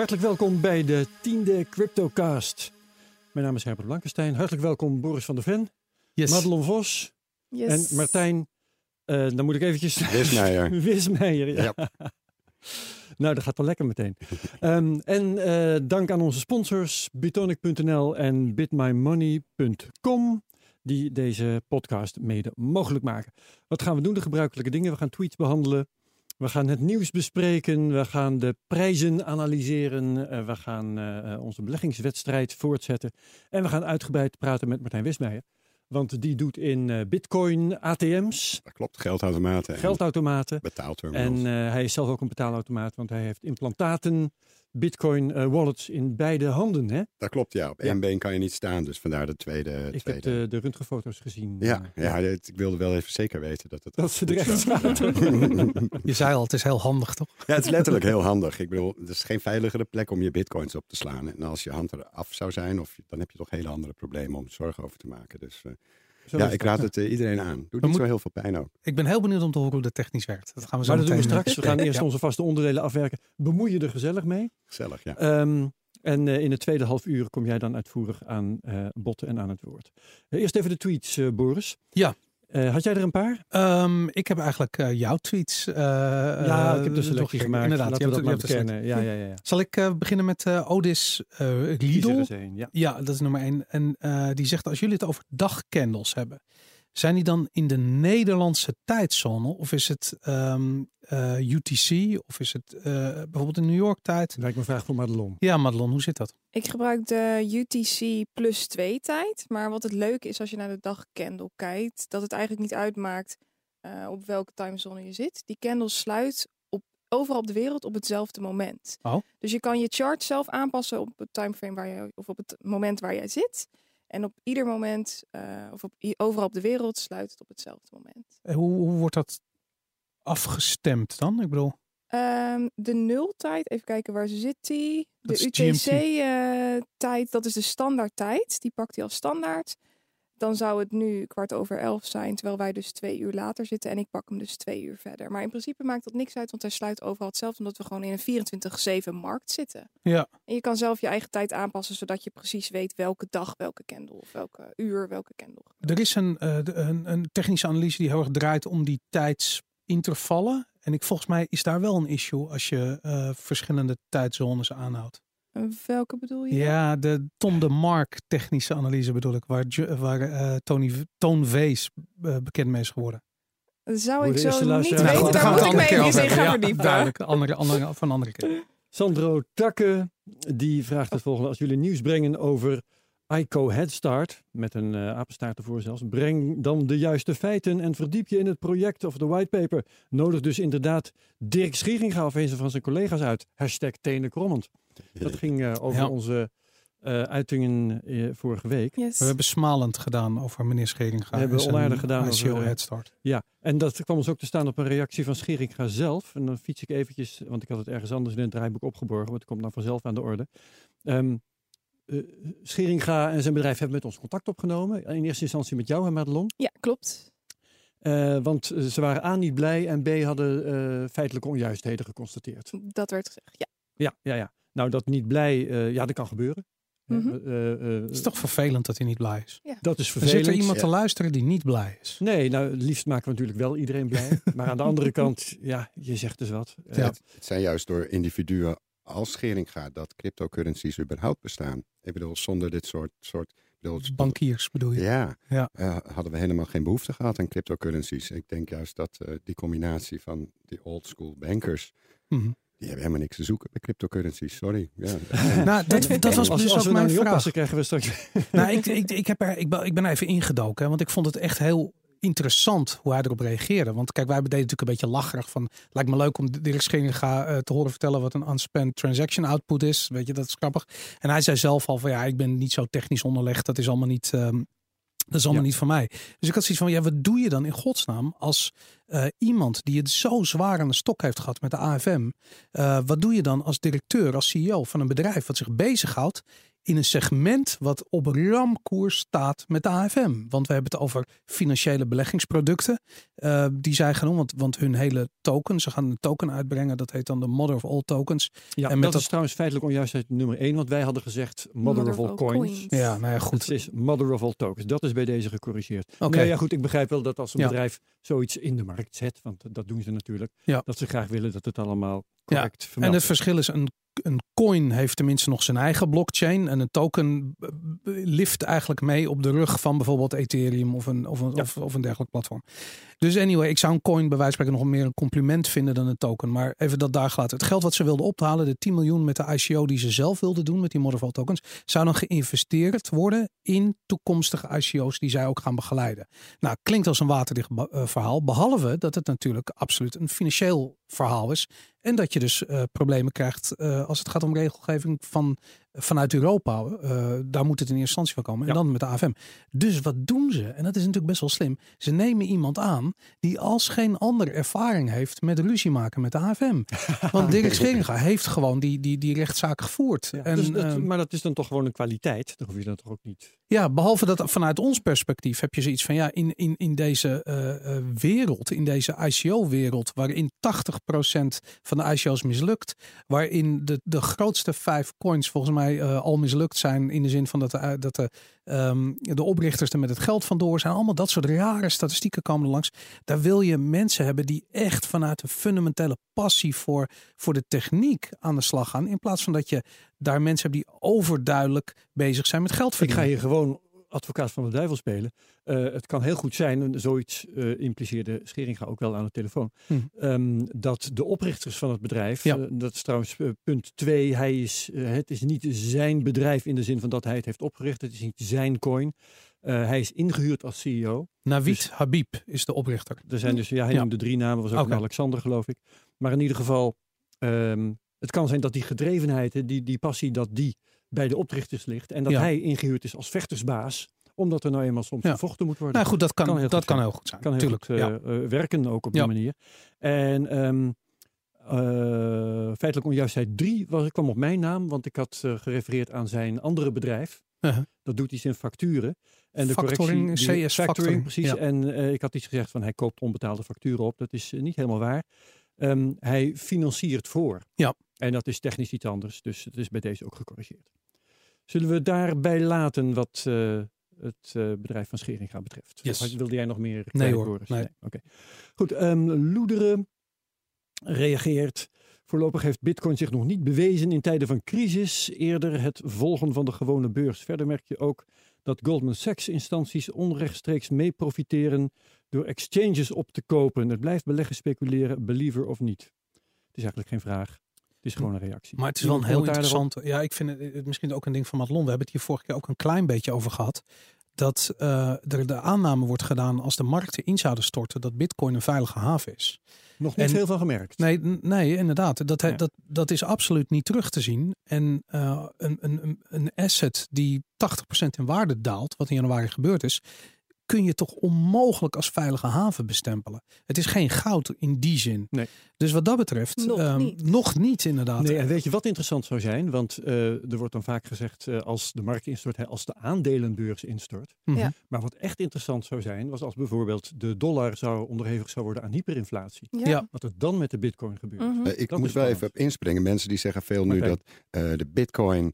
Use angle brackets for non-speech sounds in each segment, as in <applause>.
Hartelijk welkom bij de tiende CryptoCast. Mijn naam is Herbert Blankenstein. Hartelijk welkom Boris van der Ven, Yes. Madelon Vos Yes. en Martijn. eh, dan moet ik eventjes... Wismeijer. <laughs> Wismeijer, ja. Ja. <laughs> nou, dat gaat wel lekker meteen. Ehm, en eh, dank aan onze sponsors Bitonic.nl en bitmymoney.com die deze podcast mede mogelijk maken. Wat gaan we doen? De gebruikelijke dingen. We gaan tweets behandelen. We gaan het nieuws bespreken. We gaan de prijzen analyseren. eh, we gaan eh, onze beleggingswedstrijd voortzetten. En we gaan uitgebreid praten met Martijn Wismeijer. Want die doet in eh, bitcoin ATM's, Dat klopt, geldautomaten. en geldautomaten. Betaalterminals. En hij is zelf ook een betaalautomaat, want hij heeft implantaten, bitcoin eh, wallets in beide handen. Hè? dat klopt, ja. Op Ja. één been kan je niet staan, dus vandaar de tweede. Ik heb de, de röntgenfoto's gezien. Ja, eh, ja, ik wilde wel even zeker weten dat het... Dat ze er goed echt zat. zaten. <laughs> <laughs> Je zei al, het is heel handig toch? Ja, het is letterlijk heel handig. Ik bedoel, het is geen veiligere plek om je bitcoins op te slaan. En als je hand eraf zou zijn, of, dan heb je toch hele andere problemen om zorgen over te maken. Dus eh, Zo ja, ik raad het eh, iedereen aan. Doet niet moet- zo heel veel pijn ook. Ik ben heel benieuwd om te horen hoe dat technisch werkt. Dat gaan we zo Maar dat doen we straks. We gaan <laughs> eerst Ja. onze vaste onderdelen afwerken. Bemoei je er gezellig mee. Gezellig, ja. Ehm, en eh, in het tweede half uur kom jij dan uitvoerig aan eh botten en aan het woord. Eh, eerst even de tweets, eh, Boris. Ja. Eh, had jij er een paar? Ehm, ik heb eigenlijk eh, jouw tweets. eh, ja, ik heb de selectie doorgekeken. gemaakt. Inderdaad, Laten je we dat hebt, maar je hebt bekennen. Ja, ja, ja. ja. Zal ik beginnen met Odis een, ja. Ja, dat is nummer één. En die zegt, als jullie het over dagcandles hebben, zijn die dan in de Nederlandse tijdzone? Of is het ehm, eh, UTC? Of is het eh, bijvoorbeeld in New York tijd? Lijkt me vraag voor Madelon. Ja, Madelon, hoe zit dat? Ik gebruik de UTC plus 2 tijd. Maar wat het leuke is als je naar de dagcandle kijkt, dat het eigenlijk niet uitmaakt eh, op welke timezone je zit. Die candle sluit op, overal op de wereld op hetzelfde moment. Oh. Dus je kan je chart zelf aanpassen op het timeframe waar je, of op het moment waar jij zit. En op ieder moment, eh, of op, overal op de wereld, sluit het op hetzelfde moment. Eh, Hoe, hoe wordt dat afgestemd dan? Ik bedoel, Ehm, de nultijd, even kijken waar ze zit die. De. UTC-tijd, dat is de standaard tijd. Die pakt hij als standaard. Dan zou het nu kwart over elf zijn, terwijl wij dus twee uur later zitten. En ik pak hem dus twee uur verder. Maar in principe maakt dat niks uit, want hij sluit overal hetzelfde. Omdat we gewoon in een 24-7 markt zitten. ja. En je kan zelf je eigen tijd aanpassen, zodat je precies weet welke dag, welke candle, of welke uur, welke candle. Er is een, eh, een, een technische analyse die heel erg draait om die tijdsintervallen. En ik, volgens mij is daar wel een issue als je eh, verschillende tijdzones aanhoudt. Welke bedoel je? Ja, de Ton de Mark technische analyse bedoel ik, waar, waar eh, Tony, Toon Vees eh, bekend mee is geworden. Zou ik zo niet weten. Nou, Daar gaan we moet ik me andere keer even in gaan Ja, verdiepen. duidelijk. Andere, andere, van andere keer. Sandro Takke, die vraagt het volgende. Als jullie nieuws brengen over ICO Headstart, met een eh apenstaart ervoor zelfs, breng dan de juiste feiten en verdiep je in het project of de whitepaper. Nodig dus inderdaad Dirk Schieringa of een van zijn collega's uit. Hashtag tenen krommend. Dat ging eh, over Ja. onze eh, uitingen eh, vorige week. Yes. We hebben smalend gedaan over meneer Scheringa. We hebben onaardig gedaan ICO over, eh, Headstart. Ja, en dat kwam ons ook te staan op een reactie van Scheringa zelf. En dan fiets ik eventjes, want ik had het ergens anders in het draaiboek opgeborgen, maar het komt nou vanzelf aan de orde. Ehm eh, Scheringa en zijn bedrijf hebben met ons contact opgenomen. In eerste instantie met jou, hè, Madelon. Ja, klopt. Eh, want eh, ze waren A niet blij en B hadden eh, feitelijke onjuistheden geconstateerd. Dat werd gezegd. Ja. Ja, ja, ja. Nou, dat niet blij, eh, ja, dat kan gebeuren. Mhm. eh, eh, Het is toch vervelend dat hij niet blij is. dat is Er vervelend. zit er iemand Ja. te luisteren die niet blij is. Nee, nou, het liefst maken we natuurlijk wel iedereen blij. <laughs> maar aan de andere kant, ja, je zegt dus wat. Ja. Het, het zijn juist door individuen als Scheringa dat cryptocurrencies überhaupt bestaan. Ik bedoel, zonder dit soort... soort bedoel, Bankiers bedoel je? Ja, Ja. eh, hadden we helemaal geen behoefte gehad aan cryptocurrencies. Ik denk juist dat eh, die combinatie van die old school bankers, Mhm. die hebben helemaal niks te zoeken bij cryptocurrencies. Sorry. Ja. <laughs> Nou, dat, dat was dus als ook we nou mijn niet vraag. oppassen, krijgen we straks... Nou, ik, ik, ik, heb er, ik, ben, ik ben even ingedoken, hè, want ik vond het echt heel interessant hoe hij erop reageerde. Want kijk, wij deden natuurlijk een beetje lacherig van... lijkt me leuk om Dirk Scheringa eh, te horen vertellen wat een unspent transaction output is. Weet je, dat is grappig. En hij zei zelf al van ja, ik ben niet zo technisch onderlegd. Dat is allemaal niet... ehm, dat is allemaal Ja. niet van mij. Dus ik had zoiets van, ja, wat doe je dan in godsnaam als eh, iemand die het zo zwaar aan de stok heeft gehad met de AFM. eh, wat doe je dan als directeur, als CEO van een bedrijf wat zich bezighoudt in een segment wat op ramkoers staat met de AFM. Want we hebben het over financiële beleggingsproducten. Uh, die zij genoemd, want, want hun hele token, ze gaan een token uitbrengen, dat heet dan de Mother of All Tokens. Ja, en met dat, dat is trouwens feitelijk onjuistheid nummer één, want wij hadden gezegd Mother, of All, coins. Ja, nou ja, goed. Het is Mother of All Tokens. Dat is bij deze gecorrigeerd. Oké. Nou ja, goed, ik begrijp wel dat als een bedrijf zoiets in de markt zet, want dat doen ze natuurlijk, ja. dat ze graag willen dat het allemaal correct ja. En het verschil is een een coin heeft tenminste nog zijn eigen blockchain. En een token lift eigenlijk mee op de rug van bijvoorbeeld Ethereum of een, of een, of, of, een dergelijk platform. Dus anyway, ik zou een coin bij wijze van spreken nog meer een compliment vinden dan een token. Maar even dat daar gaat. Het geld wat ze wilden ophalen, de 10 miljoen met de ICO die ze zelf wilden doen met die Motherfall tokens, zou dan geïnvesteerd worden in toekomstige ICO's die zij ook gaan begeleiden. Nou, klinkt als een waterdicht eh, verhaal. Behalve dat het natuurlijk absoluut een financieel verhaal is. En dat je dus uh, problemen krijgt uh, als het gaat om regelgeving van vanuit Europa, uh, daar moet het in eerste instantie van komen. En dan met de AFM. Dus wat doen ze? En dat is natuurlijk best wel slim. Ze nemen iemand aan die als geen andere ervaring heeft met ruzie maken met de AFM. <laughs> Want Dirk Scheringa heeft gewoon die, die, die rechtszaak gevoerd. en, dus dat, uh, maar dat is dan toch gewoon een kwaliteit? Dan hoef je dat toch ook niet... Ja, behalve dat vanuit ons perspectief heb je zoiets van ja, in, in, in deze uh, wereld, in deze ICO-wereld, waarin 80% van de ICO's mislukt, waarin de, de grootste vijf coins volgens mij uh, al mislukt zijn. In de zin van dat, de, dat de, um, de oprichters er met het geld vandoor zijn. Allemaal dat soort rare statistieken komen er langs. Daar wil je mensen hebben die echt vanuit een fundamentele passie voor, voor de techniek aan de slag gaan. In plaats van dat je daar mensen hebt die overduidelijk bezig zijn met geld verdienen. Ik ga je gewoon advocaat van de duivel spelen. Uh, het kan heel goed zijn, zoiets uh, impliceerde Scheringa ook wel aan de telefoon, hm. um, dat de oprichters van het bedrijf, ja. uh, dat is trouwens punt twee, hij is, het is niet zijn bedrijf in de zin van dat hij het heeft opgericht, het is niet zijn coin. hij is ingehuurd als CEO. Navid dus, Habib is de oprichter. Er zijn dus, ja, hij ja. noemde drie namen, was ook okay. Alexander geloof ik. Maar in ieder geval, um, het kan zijn dat die gedrevenheid, die, die passie, dat die bij de oprichters ligt. En dat hij ingehuurd is als vechtersbaas omdat er nou eenmaal soms ja. gevochten moet worden. Nou goed, dat kan, kan heel, dat goed, kan heel goed zijn. Kan heel Tuurlijk. goed uh, uh, werken ook op die manier. En um, uh, feitelijk onjuistheid 3 was, kwam op mijn naam, want ik had gerefereerd aan zijn andere bedrijf. -huh. Dat doet iets in facturen. En de factoring, correctie, die, CS factoring, precies. Ja. En ik had iets gezegd van hij koopt onbetaalde facturen op. Dat is niet helemaal waar. Um, hij financiert voor. Ja. En dat is technisch iets anders. Dus het is bij deze ook gecorrigeerd. Zullen we daarbij laten wat uh, het uh, bedrijf van Scheringa betreft? Yes. Of wilde jij nog meer? Nee hoor. Nee. nee. Oké. Okay. Goed. Um, Loederen reageert. Voorlopig heeft Bitcoin zich nog niet bewezen in tijden van crisis. Eerder het volgen van de gewone beurs. Verder merk je ook dat Goldman Sachs instanties onrechtstreeks mee profiteren door exchanges op te kopen. Het blijft beleggen speculeren, believer of niet. Het is eigenlijk geen vraag. Het is gewoon een reactie. Maar het is wel een heel interessant. Ja, ik vind het, misschien ook een ding van Madelon. We hebben het hier vorige keer ook een klein beetje over gehad. Dat uh, er de aanname wordt gedaan als de markten in zouden storten dat Bitcoin een veilige haven is. Nog niet en, veel gemerkt. Nee, nee inderdaad. Dat, ja. dat, dat is absoluut niet terug te zien. En uh, een, een, een asset die 80% in waarde daalt, wat in januari gebeurd is, kun je toch onmogelijk als veilige haven bestempelen. Het is geen goud in die zin. Nee. Dus wat dat betreft, nog, um, niet. nog niet inderdaad. Nee, en weet je wat interessant zou zijn? Want uh, er wordt dan vaak gezegd uh, als de markt instort, als de aandelenbeurs instort. Mhm. Ja. Maar wat echt interessant zou zijn, was als bijvoorbeeld de dollar zou onderhevig zou worden aan hyperinflatie. Ja. Ja. Wat er dan met de bitcoin gebeurt. Mhm. Uh, ik Dat moet wel even op inspringen. Mensen die zeggen veel nu dat eh, de bitcoin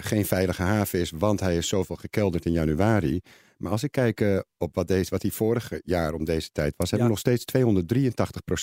geen veilige haven is, want hij is zoveel gekelderd in januari. Maar als ik kijk eh, op wat, deze, wat hij vorig jaar om deze tijd was, hebben we nog steeds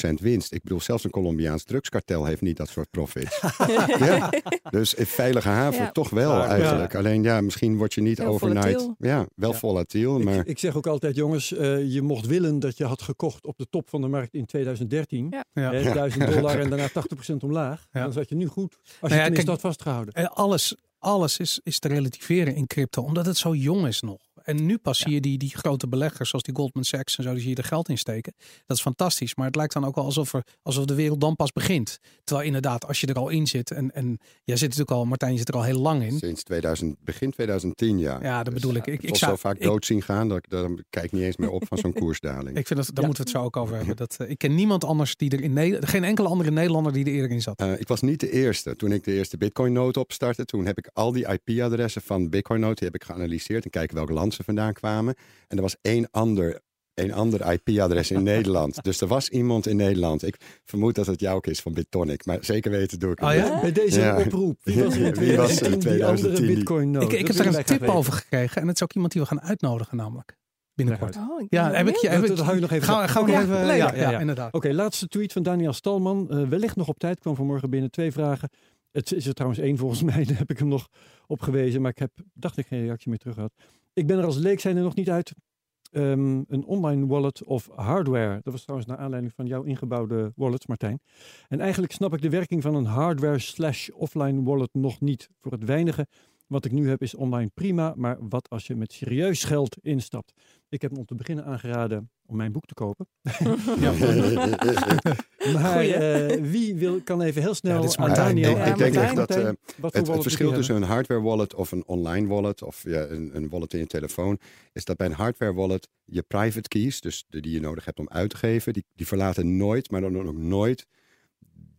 283% winst. Ik bedoel, zelfs een Colombiaans drugskartel heeft niet dat soort profits. <laughs> ja. Dus in veilige haven Ja. toch wel eigenlijk. Alleen ja, misschien word je niet Heel overnight. volatiel. Ja, wel Ja. volatiel. Ik, Maar ik zeg ook altijd, jongens, uh, je mocht willen dat je had gekocht op de top van de markt in 2013. Ja. Ja. Hè, 1000 dollar <laughs> en daarna 80% omlaag. Ja. Dan zat je nu goed. Als je Nou ja, tenminste kijk- had vastgehouden. En alles, alles is, is te relativeren in crypto, omdat het zo jong is nog. En nu pas zie je die, die grote beleggers zoals die Goldman Sachs en zo, die zie je er geld in steken. Dat is fantastisch. Maar het lijkt dan ook wel alsof, er, alsof de wereld dan pas begint. Terwijl inderdaad, als je er al in zit en, en jij zit natuurlijk al, Martijn, je zit er al heel lang in. Sinds 2000, begin 2010, ja. Ja, dat bedoel ik. Ik, Ik, zou zo vaak ik- dood zien gaan, dat ik dan kijk ik niet eens meer op van zo'n <laughs> koersdaling. Ik vind dat, daar Ja. moeten we het zo ook over hebben. <laughs> Dat, eh, ik ken niemand anders die er in Nederland, geen enkele andere Nederlander die er eerder in zat. Eh, ik was niet de eerste. Toen ik de eerste Bitcoin-note opstartte, toen heb ik al die IP-adressen van Bitcoin-note heb ik geanalyseerd en kijken welke land ze vandaan kwamen. En er was één ander, één ander IP-adres in <laughs> Nederland. Dus er was iemand in Nederland. Ik vermoed dat het jou ook is van BitTonic, maar zeker weten doe ik het Oh ja? Bij deze Ja. oproep. Wie was er in Wie was in 2010 die andere 2010 die- bitcoin nood? ik, ik heb daar een tip over gekregen. En het is ook iemand die we gaan uitnodigen namelijk. Binnenkort. Oh, Ja, heb ik je... benieuwd. Heb Dat- ik, dat hou je nog even- Ga, ga ik Ja, nog even... Ja, Ja, ja, ja. inderdaad. Oké, laatste tweet van Daniel Stalman. Eh, wellicht nog op tijd, kwam vanmorgen binnen twee vragen. Het is er trouwens één volgens <laughs> mij, daar heb ik hem nog op gewezen. Maar ik heb, dacht ik, geen reactie meer terug gehad. Ik ben er als leek zijn er nog niet uit. Ehm, een online wallet of hardware. Dat was trouwens naar aanleiding van jouw ingebouwde wallets, Martijn. En eigenlijk snap ik de werking van een hardware slash offline wallet nog niet. Voor het weinige wat ik nu heb is online prima, maar wat als je met serieus geld instapt? Ik heb hem om te beginnen aangeraden om mijn boek te kopen. <laughs> Ja. <laughs> Maar eh, wie wil, kan even heel snel Ja, dit is aan Martijn. Daniel Ja, ik denk echt dat eh, het, verschil tussen een hardware wallet of een online wallet of ja, een, een wallet in je telefoon, is dat bij een hardware wallet je private keys, dus de die je nodig hebt om uit te geven, die, die verlaten nooit, maar dan ook nooit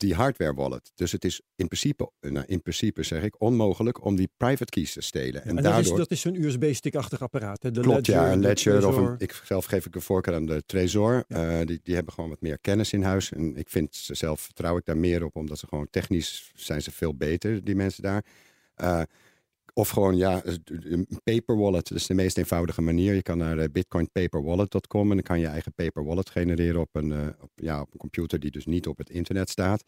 die hardware wallet. Dus het is in principe, nou, in principe zeg ik, onmogelijk om die private keys te stelen. En En dat is, daardoor dat is zo'n USB-stickachtig apparaat. Hè? De Klopt, ja, een ledger of een, ik zelf geef ik een voorkeur aan de Trezor. Ja. Eh, die, die hebben gewoon wat meer kennis in huis. En ik vind ze zelf vertrouw ik daar meer op, omdat ze gewoon technisch zijn ze veel beter, die mensen daar. Eh, of gewoon, ja, een paper wallet. Dat is de meest eenvoudige manier. Je kan naar eh, bitcoinpaperwallet.com en dan kan je eigen paper wallet genereren op een, eh, op, ja, op een computer die dus niet op het internet staat.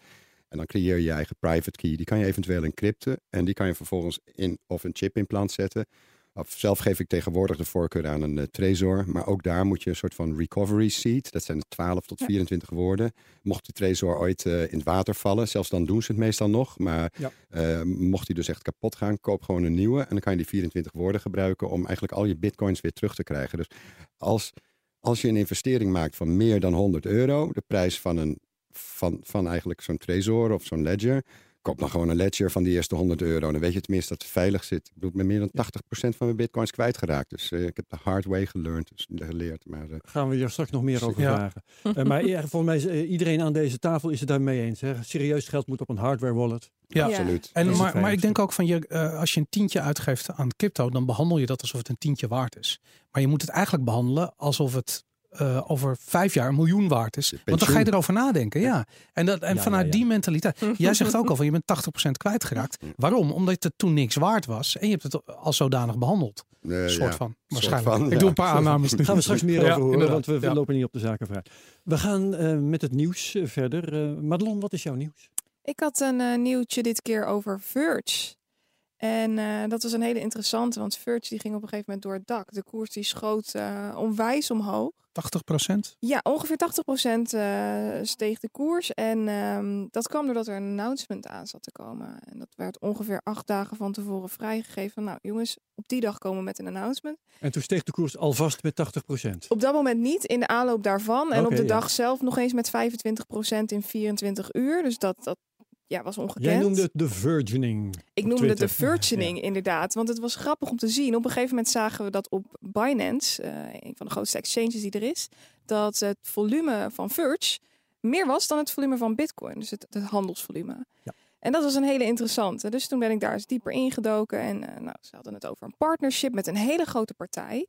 En dan creëer je je eigen private key. Die kan je eventueel encrypten. En die kan je vervolgens in of een chip in plant zetten. Of zelf geef ik tegenwoordig de voorkeur aan een eh, Trezor. Maar ook daar moet je een soort van recovery seed. Dat zijn 12 tot Ja. 24 woorden. Mocht de Trezor ooit eh, in het water vallen, zelfs dan doen ze het meestal nog. Maar Ja. eh, mocht die dus echt kapot gaan, koop gewoon een nieuwe. En dan kan je die 24 woorden gebruiken om eigenlijk al je bitcoins weer terug te krijgen. Dus als, als je een investering maakt van meer dan 100 euro, de prijs van, een, van, van eigenlijk zo'n Trezor of zo'n Ledger, koop dan gewoon een ledger van die eerste 100 euro. Dan weet je tenminste dat het veilig zit. Ik bedoel, ik ben meer dan 80% van mijn bitcoins kwijtgeraakt. Dus eh, ik heb de hard way geleerd, dus, geleerd. Maar eh, Gaan we hier straks nog meer over Ja. vragen. Eh, maar <laughs> ja, volgens mij is iedereen aan deze tafel is het daarmee eens. Hè? Serieus geld moet op een hardware wallet. Ja. Ja. absoluut. En, maar, maar ik denk ook van je, eh, als je een tientje uitgeeft aan crypto, dan behandel je dat alsof het een tientje waard is. Maar je moet het eigenlijk behandelen alsof het eh, over vijf jaar een miljoen waard is. Want dan ga je erover nadenken. Ja. En, dat, en Ja, vanuit ja, ja. die mentaliteit. <laughs> Jij zegt ook al van je bent 80% kwijtgeraakt. Waarom? Omdat het toen niks waard was. En je hebt het als zodanig behandeld. Eh, soort ja. van. Soort Waarschijnlijk. van, ik doe een paar aannames. Daar gaan we straks meer Ja, over horen, want we, lopen niet op de zaken vooruit. We gaan eh, met het nieuws eh, verder. Eh Madelon, wat is jouw nieuws? Ik had een nieuwtje dit keer over Verge. En eh, dat was een hele interessante, want Verge die ging op een gegeven moment door het dak. De koers die schoot eh, onwijs omhoog. 80%? Ja, ongeveer 80% eh steeg de koers. En ehm, dat kwam doordat er een announcement aan zat te komen. En dat werd ongeveer acht dagen van tevoren vrijgegeven. Nou jongens, op die dag komen we met een announcement. En toen steeg de koers alvast met 80%. Op dat moment niet, in de aanloop daarvan. En op de ja. dag zelf nog eens met 25% in 24 uur. Dus dat, dat ja, was ongekend. Jij noemde het de virgining. Ik noemde het de <laughs> virgining, inderdaad. Want het was grappig om te zien. Op een gegeven moment zagen we dat op Binance, eh, een van de grootste exchanges die er is, dat het volume van Verge meer was dan het volume van Bitcoin. Dus het, het handelsvolume. Ja. En dat was een hele interessante. Dus toen ben ik daar eens dieper ingedoken. En eh, nou, ze hadden het over een partnership met een hele grote partij.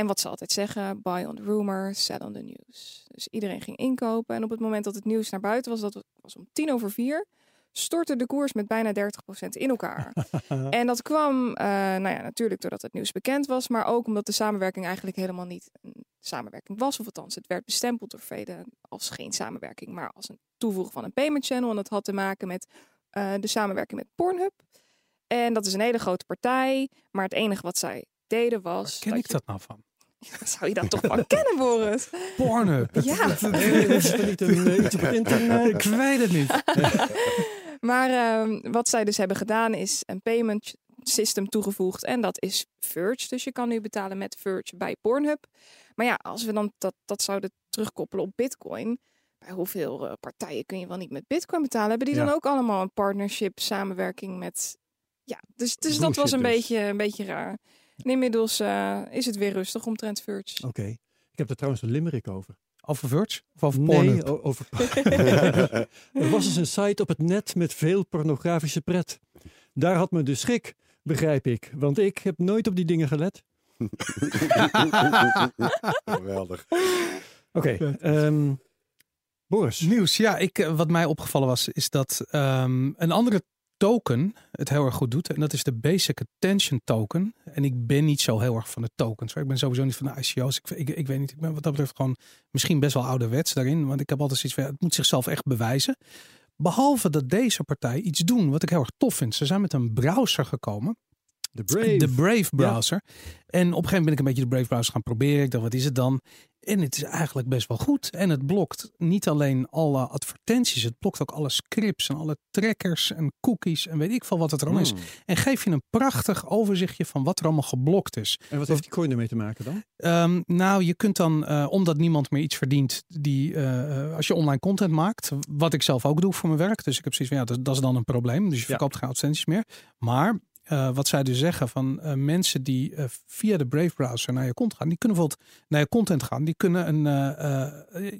En wat ze altijd zeggen, buy on the rumor, sell on the news. Dus iedereen ging inkopen. En op het moment dat het nieuws naar buiten was, dat was om tien over vier, stortte de koers met bijna 30% in elkaar. <laughs> en dat kwam eh, nou ja, natuurlijk doordat het nieuws bekend was, maar ook omdat de samenwerking eigenlijk helemaal niet een samenwerking was. Of althans, het werd bestempeld door velen als geen samenwerking, maar als een toevoegen van een payment channel. En dat had te maken met eh, de samenwerking met Pornhub. En dat is een hele grote partij, maar het enige wat zij deden Waar was... ken ik je- dat nou van? <laughs> Zou je dat toch wel kennen, Boris? Pornhub. Ja. <laughs> is er niet een, eh, iets op het internet? Ik weet het niet. <laughs> Maar ehm, wat zij dus hebben gedaan is een payment, system toegevoegd en dat is Verge. Dus je kan nu betalen met Verge bij Pornhub. Maar ja, als we dan dat, dat zouden terugkoppelen op Bitcoin, bij hoeveel uh, partijen kun je wel niet met Bitcoin betalen? Hebben die Ja. dan ook allemaal een partnership, samenwerking met. Ja, dus, dus dat was een, dus. beetje, een beetje raar. En inmiddels eh, is het weer rustig omtrent Verge. Oké. Ik heb er trouwens een limerick over. Over Verge? Of over Nee, over. <laughs> er was eens een site op het net met veel pornografische pret. Daar had men de schrik, begrijp ik. Want ik heb nooit op die dingen gelet. <laughs> Geweldig. Oké. ehm, Boris. Nieuws, ja. Ik, eh, wat mij opgevallen was, is dat ehm, een andere token het heel erg goed doet. En dat is de Basic Attention Token. En ik ben niet zo heel erg van de tokens. hoor. Ik ben sowieso niet van de ICO's. Ik, ik, weet niet, ik ben wat dat betreft gewoon misschien best wel ouderwets daarin. Want ik heb altijd zoiets van, het moet zichzelf echt bewijzen. Behalve dat deze partij iets doen wat ik heel erg tof vind. Ze zijn met een browser gekomen. De Brave. De Brave browser. En op een gegeven moment ben ik een beetje de Brave browser gaan proberen. Ik dacht, wat is het dan? En het is eigenlijk best wel goed. En het blokt niet alleen alle advertenties. Het blokt ook alle scripts en alle trackers en cookies en weet ik veel wat het er allemaal is. Hmm. En geef je een prachtig overzichtje van wat er allemaal geblokt is. En wat heeft die coin ermee te maken dan? Ehm, nou, je kunt dan, eh, omdat niemand meer iets verdient, die, eh, eh, als je online content maakt, wat ik zelf ook doe voor mijn werk. Dus ik heb zoiets van, ja, dat, dat is dan een probleem. Dus je verkoopt geen advertenties meer. Maar eh, wat zij dus zeggen van eh, mensen die eh, via de Brave browser naar je content gaan, die kunnen bijvoorbeeld naar je content gaan. Die kunnen een,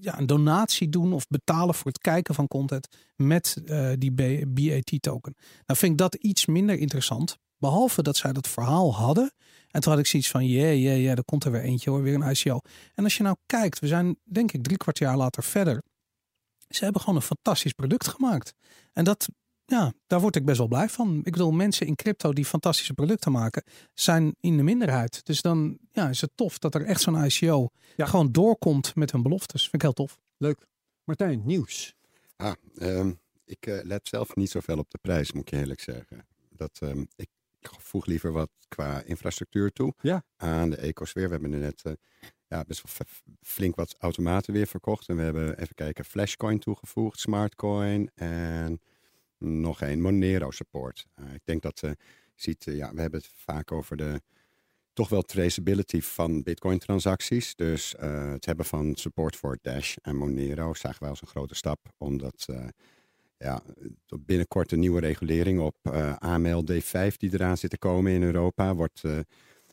ja, een donatie doen of betalen voor het kijken van content met die B- BAT token. Nou vind ik dat iets minder interessant. Behalve dat zij dat verhaal hadden. En toen had ik zoiets van, jee, jee, jee, er komt er weer eentje hoor, weer een ICO. En als je nou kijkt, we zijn denk ik drie kwart jaar later verder. Ze hebben gewoon een fantastisch product gemaakt. En dat, ja, daar word ik best wel blij van. Ik bedoel, mensen in crypto die fantastische producten maken, zijn in de minderheid. Dus dan ja, is het tof dat er echt zo'n ICO Ja. gewoon doorkomt met hun beloftes. Vind ik heel tof. Leuk. Martijn, nieuws. Ah, ehm, ik eh, let zelf niet zoveel op de prijs, moet ik je eerlijk zeggen. Dat, ehm, ik voeg liever wat qua infrastructuur toe Ja. aan de ecosfeer. We hebben er net eh, ja, best wel flink wat automaten weer verkocht. En we hebben even kijken, Flashcoin toegevoegd, Smartcoin en nog één Monero support. Eh, ik denk dat eh, ziet, eh, ja, we hebben het vaak over de toch wel traceability van Bitcoin transacties. Dus het hebben van support voor Dash en Monero zagen wij als een grote stap, omdat ja, binnenkort een nieuwe regulering op AML D5 die eraan zit te komen in Europa, wordt,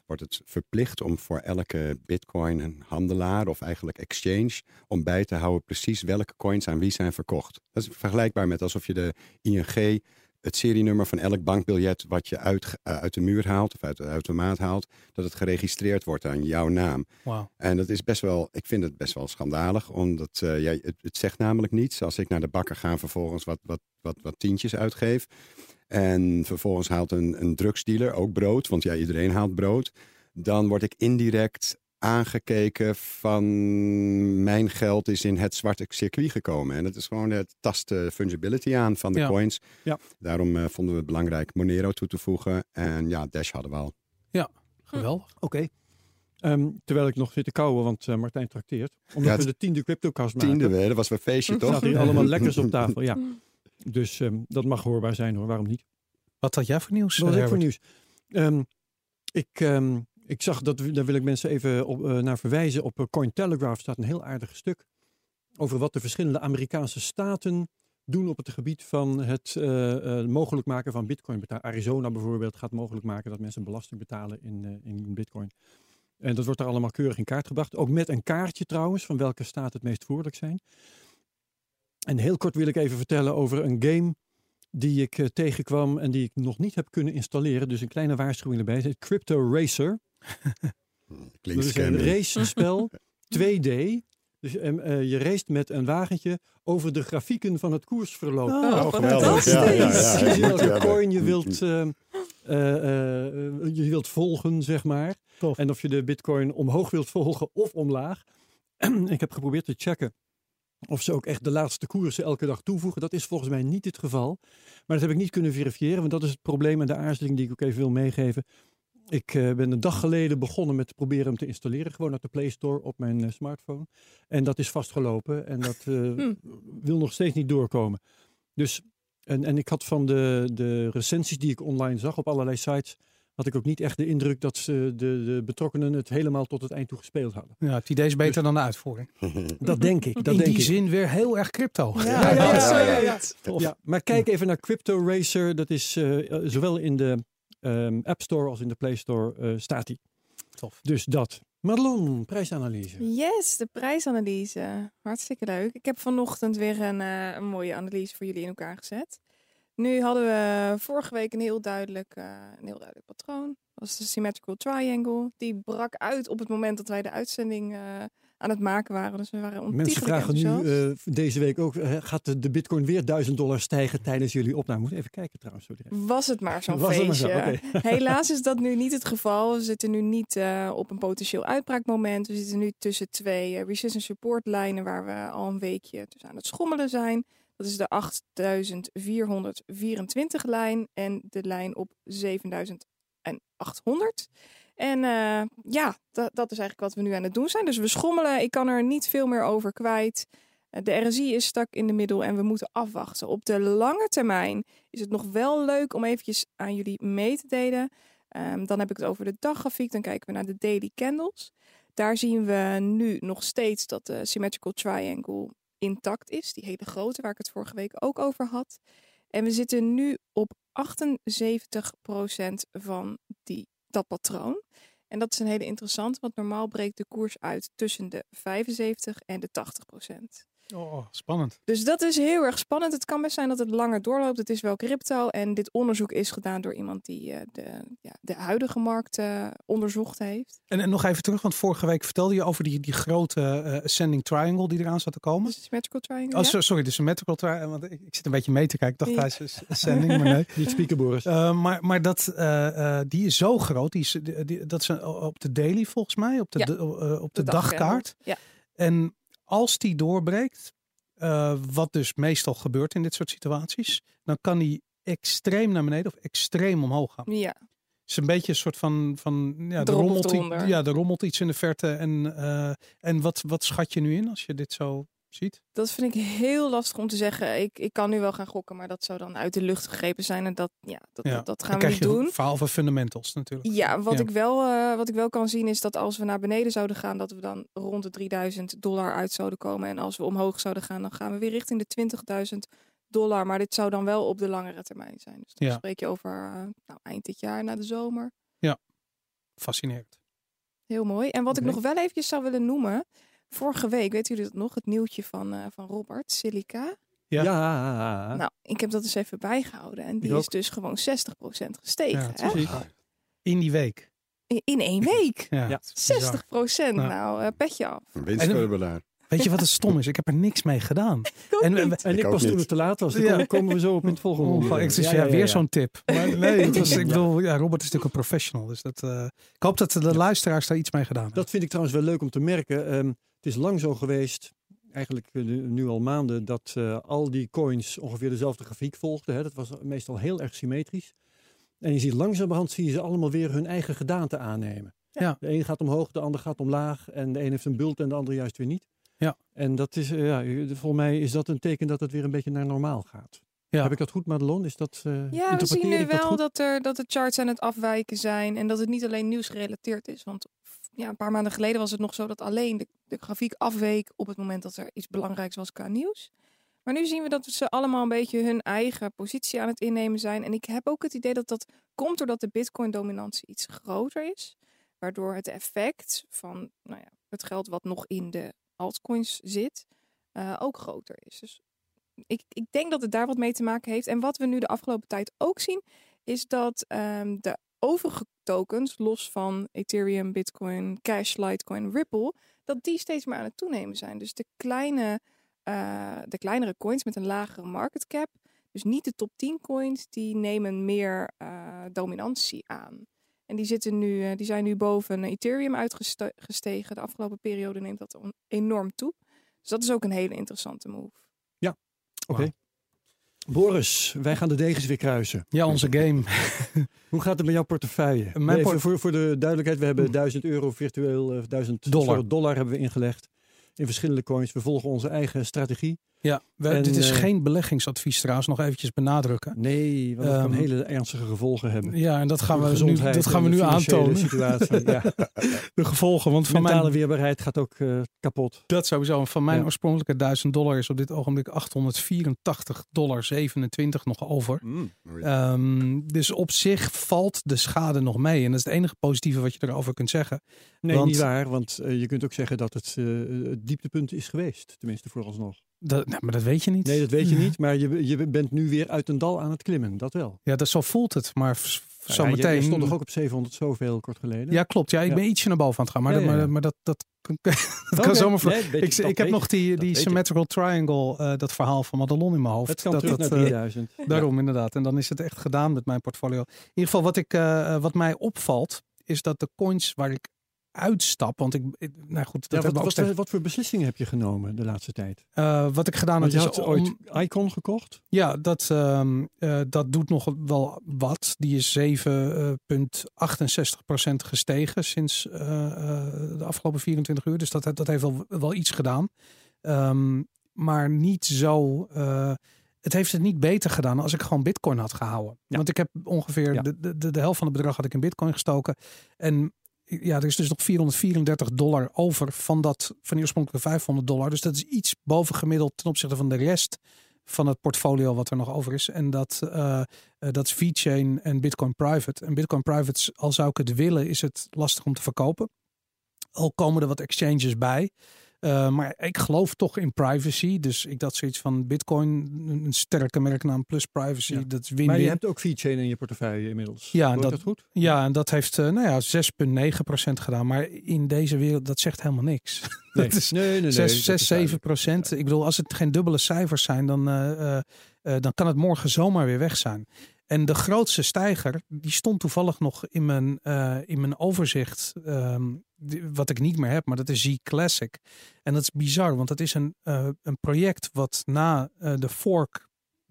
wordt het verplicht om voor elke bitcoin een handelaar of eigenlijk exchange om bij te houden precies welke coins aan wie zijn verkocht. Dat is vergelijkbaar met alsof je de ING het serienummer van elk bankbiljet wat je uit, eh, uit de muur haalt of uit de automaat haalt, dat het geregistreerd wordt aan jouw naam. Wauw. En dat is best wel, ik vind het best wel schandalig, omdat ja, het, het zegt namelijk niets. Als ik naar de bakker ga en vervolgens wat, wat, wat, wat tientjes uitgeef. En vervolgens haalt een, een drugsdealer ook brood, want ja, iedereen haalt brood. Dan word ik indirect aangekeken van mijn geld is in het zwarte circuit gekomen. En dat is gewoon het tast de fungibility aan van de Ja. coins. Ja. Daarom eh, vonden we het belangrijk Monero toe te voegen. En ja, Dash hadden we al. Geweldig. Oké. Ehm, terwijl ik nog zit te kauwen, want eh, Martijn trakteert. Omdat Ja, we de tiende CryptoCast maken. Tiende weer, dat was een feestje toch? Zaten hier allemaal lekkers op tafel, ja. <laughs> Dus ehm, dat mag hoorbaar zijn hoor, waarom niet? Wat had jij voor nieuws? Wat eh, ik voor Herbert? nieuws? Ehm, ik, ehm, ik zag dat, daar wil ik mensen even op, eh, naar verwijzen. Op eh, Cointelegraph staat een heel aardig stuk over wat de verschillende Amerikaanse staten doen op het gebied van het eh, eh, mogelijk maken van bitcoin. Arizona bijvoorbeeld gaat mogelijk maken dat mensen belasting betalen in, eh, in bitcoin. En dat wordt daar allemaal keurig in kaart gebracht. Ook met een kaartje trouwens van welke staat het meest voordelijk zijn. En heel kort wil ik even vertellen over een game die ik eh, tegenkwam en die ik nog niet heb kunnen installeren. Dus een kleine waarschuwing erbij. Het heet Crypto Racer. <laughs> Klinkt Dat is een racespel <laughs> 2D. Dus ehm, eh, je race met een wagentje over de grafieken van het koersverloop. Oh, Oh, geweldig. Ja, ja, welke coin je ja. wilt, ehm, eh, je wilt volgen, zeg maar. Tof. En of je de bitcoin omhoog wilt volgen of omlaag. <clears throat> ik heb geprobeerd te checken of ze ook echt de laatste koersen elke dag toevoegen. Dat is volgens mij niet het geval. Maar dat heb ik niet kunnen verifiëren, want dat is het probleem en de aarzeling die ik ook even wil meegeven. Ik eh, ben een dag geleden begonnen met proberen hem te installeren, gewoon uit de Play Store op mijn eh, smartphone. En dat is vastgelopen en dat eh, <laughs> Hm. wil nog steeds niet doorkomen. Dus En, en ik had van de, de recensies die ik online zag op allerlei sites, had ik ook niet echt de indruk dat ze de, de betrokkenen het helemaal tot het eind toe gespeeld hadden. Ja, het idee is beter dan de uitvoering. <laughs> Dat denk ik. Dat In denk die ik. zin weer heel erg crypto. Ja, ja, ja, ja, ja, ja. Tof. Ja, maar kijk even naar Crypto Racer. Dat is eh, eh, zowel in de ehm, App Store als in de Play Store eh, staat die. Tof. Dus dat. Madelon, prijsanalyse. Yes, de prijsanalyse. Hartstikke leuk. Ik heb vanochtend weer een, eh, een mooie analyse voor jullie in elkaar gezet. Nu hadden we vorige week een heel duidelijk, eh, een heel duidelijk patroon. Dat was de Symmetrical Triangle. Die brak uit op het moment dat wij de uitzending eh, aan het maken waren. Dus we waren Mensen ontiegelijk vragen nu eh, deze week ook, gaat de, de bitcoin weer 1000 dollar stijgen tijdens jullie opname? Moet even kijken trouwens. Zo. Was het maar zo'n <laughs> maar zo, feestje. <laughs> Helaas is dat nu niet het geval. We zitten nu niet op een potentieel uitbraakmoment. We zitten nu tussen twee resistance support lijnen waar we al een weekje dus aan het schommelen zijn. Dat is de 8424 lijn en de lijn op 7800. En eh, ja, dat, is eigenlijk wat we nu aan het doen zijn. Dus we schommelen. Ik kan er niet veel meer over kwijt. Eh, De RSI is stak in de middel en we moeten afwachten. Op de lange termijn is het nog wel leuk om eventjes aan jullie mee te delen. Ehm, dan heb ik het over de daggrafiek. Dan kijken we naar de daily candles. Daar zien we nu nog steeds dat de symmetrical triangle intact is. Die hele grote waar ik het vorige week ook over had. En we zitten nu op 78% van die, dat patroon. En dat is een hele interessante, want normaal breekt de koers uit tussen de 75 en de 80%. Oh, spannend. Dus dat is heel erg spannend. Het kan best zijn dat het langer doorloopt. Het is wel crypto. En dit onderzoek is gedaan door iemand die eh, de, ja, de huidige markt eh, onderzocht heeft. En, en nog even terug, want vorige week vertelde je over die, die grote eh, ascending triangle die eraan zat te komen. Dus de symmetrical triangle. Oh, ja? so- sorry, de symmetrical triangle. Want ik, ik zit een beetje mee te kijken. Ik dacht, Ja. hij is ascending, maar nee. <laughs> Niet spieken, Boris. Eh, maar maar dat, eh, eh, die is zo groot. Die is, die, die- dat is op de daily volgens mij, op de, Ja, de- eh, op de, De dagkaart. Ja. En als die doorbreekt, eh, wat dus meestal gebeurt in dit soort situaties, dan kan die extreem naar beneden of extreem omhoog gaan. Ja, Het is een beetje een soort van, van ja, er rommelt, ja, er rommelt iets in de verte. En, eh, en wat, wat schat je nu in als je dit zo ziet? dat vind ik heel lastig om te zeggen. Ik, ik kan nu wel gaan gokken, maar dat zou dan uit de lucht gegrepen zijn. En dat, ja, dat, Ja, dat, gaan we niet doen. verhaal van fundamentals natuurlijk. Ja, wat, Ja. Ik wel, eh, wat ik wel kan zien is dat als we naar beneden zouden gaan, dat we dan rond de 3000 dollar uit zouden komen. En als we omhoog zouden gaan, dan gaan we weer richting de 20.000 dollar. Maar dit zou dan wel op de langere termijn zijn. Dus dan Ja. spreek je over eh, nou, eind dit jaar, na de zomer. Fascinerend. Heel mooi. En wat ik nog wel eventjes zou willen noemen. Vorige week, weten jullie dat nog? Het nieuwtje van, eh, van Robert, Silica. Ja. Ja. Nou, ik heb dat eens even bijgehouden. En die Ik is ook. dus gewoon 60% gestegen. Ja, hè? In die week. In, in één week. Ja, Ja. het is bizar. 60 procent. Ja. Nou, eh, petje af. Weet je wat het stom is? Ik heb er niks mee gedaan. <laughs> En, en, En ik, pas toen het te laat was. Daar Ja. komen- we zo op in het volgende Oh, ik dus, ja, weer zo'n tip. <laughs> Maar nee, het was, ik bedoel, ja, Robert is natuurlijk een professional. Dus dat, eh, ik hoop dat de luisteraars daar iets mee gedaan hebben. Dat vind ik trouwens wel leuk om te merken. Ehm, is lang zo geweest, eigenlijk eh, nu al maanden, dat eh, al die coins ongeveer dezelfde grafiek volgden. Hè. Dat was meestal heel erg symmetrisch. En je ziet langzamerhand zie je ze allemaal weer hun eigen gedaante aannemen. Ja. De een gaat omhoog, de ander gaat omlaag. En de een heeft een bult en de ander juist weer niet. Ja. En dat is, eh, ja, volgens mij is dat een teken dat het weer een beetje naar normaal gaat. Ja. Heb ik dat goed, Madelon? Is dat, eh, Ja, we zien nu dat wel dat, er, dat de charts aan het afwijken zijn. En dat het niet alleen nieuwsgerelateerd is. Want ja, een paar maanden geleden was het nog zo dat alleen de, de grafiek afweek op het moment dat er iets belangrijks was qua nieuws. Maar nu zien we dat ze allemaal een beetje hun eigen positie aan het innemen zijn. En ik heb ook het idee dat dat komt doordat de Bitcoin-dominantie iets groter is. Waardoor het effect van nou ja, het geld wat nog in de altcoins zit, eh, ook groter is. Dus ik, ik denk dat het daar wat mee te maken heeft. En wat we nu de afgelopen tijd ook zien, is dat ehm, de overige tokens, los van Ethereum, Bitcoin, Cash, Litecoin, Ripple, dat die steeds meer aan het toenemen zijn. Dus de, kleine, eh, de kleinere coins met een lagere market cap, dus niet de top 10 coins, die nemen meer eh, dominantie aan. En die, zitten nu, eh, die zijn nu boven Ethereum uitgestegen. De afgelopen periode neemt dat enorm toe. Dus dat is ook een hele interessante move. Oké. Boris, wij gaan de degens weer kruisen. Ja, onze game. <laughs> Hoe gaat het met jouw portefeuille? Mijn voor, voor de duidelijkheid, we hebben 1000 euro virtueel, eh, 1000 Dollar. sorry, dollar hebben we ingelegd in verschillende coins. We volgen onze eigen strategie. Ja, we- En, dit is eh, geen beleggingsadvies trouwens, nog eventjes benadrukken. Nee, want dat kan Ehm, hele ernstige gevolgen hebben. Ja, en dat gaan we nu, dat gaan we nu aantonen. Situatie. <laughs> ja. De gevolgen, want van Mentale mijn, weerbaarheid gaat ook eh, kapot. dat sowieso. Van mijn Ja. oorspronkelijke 1000 dollar is op dit ogenblik 884 dollar 27 nog over. Ehm, dus op zich valt de schade nog mee. En dat is het enige positieve wat je erover kunt zeggen. Nee, Want- niet waar. Want eh, je kunt ook zeggen dat het eh, het dieptepunt is geweest. Tenminste, vooralsnog. Dat, nou, maar dat weet je niet. Nee, dat weet je niet. Maar je, je bent nu weer uit een dal aan het klimmen. Dat wel. Ja, dat, zo voelt het. Maar ja. Je, je stond toch ook op 700 zoveel kort geleden? Ja, klopt. Ja, ik Ja. ben ietsje naar boven aan het gaan. Maar, dat- maar, maar dat, dat, <laughs> dat kan zomaar. Nee, Ik, ik heb nog die, die symmetrical triangle, eh, dat verhaal van Madelon in mijn hoofd. Het kan dat, terug dat, naar eh, 3000. <laughs> Daarom inderdaad. En dan is het echt gedaan met mijn portfolio. In ieder geval wat, ik, eh, eh, wat mij opvalt, is dat de coins waar ik uitstap, want ik, ik- nou goed, dat Ja, wat, wat, steeds- wat voor beslissingen heb je genomen de laatste tijd? eh, wat ik gedaan heb, je is had om- ooit Icon gekocht. Ja, dat, ehm, eh, dat doet nog wel wat. Die is 7,68% gestegen sinds eh, de afgelopen 24 uur. Dus dat, dat heeft wel, wel iets gedaan. Ehm, maar niet zo. het heeft het niet beter gedaan als ik gewoon Bitcoin had gehouden. Ja. Want ik heb ongeveer Ja. de, de, de helft van het bedrag had ik in Bitcoin gestoken. En ja, er is dus nog 434 dollar over van, dat, van die oorspronkelijke 500 dollar. Dus dat is iets boven gemiddeld ten opzichte van de rest van het portfolio wat er nog over is. En dat, eh, dat is VeChain en Bitcoin Private. En Bitcoin Private, al zou ik het willen, is het lastig om te verkopen. Al komen er wat exchanges bij. Eh, maar ik geloof toch in privacy. Dus ik dat zoiets van Bitcoin, een sterke merknaam plus privacy. Ja. Dat is Maar je hebt ook VeChain in je portefeuille inmiddels. Ja, dat- dat goed? Ja, en dat heeft eh, nou ja, 6,9% gedaan. Maar in deze wereld, dat zegt helemaal niks. <laughs> Nee, dat is nee, nee, nee. 6, dat 6 is 7 procent. Ik bedoel, als het geen dubbele cijfers zijn, dan, eh, dan kan het morgen zomaar weer weg zijn. En de grootste stijger, die stond toevallig nog in mijn, in mijn overzicht, ehm, wat ik niet meer heb, maar dat is Z Classic. En dat is bizar, want dat is een, eh, een project wat na eh, de fork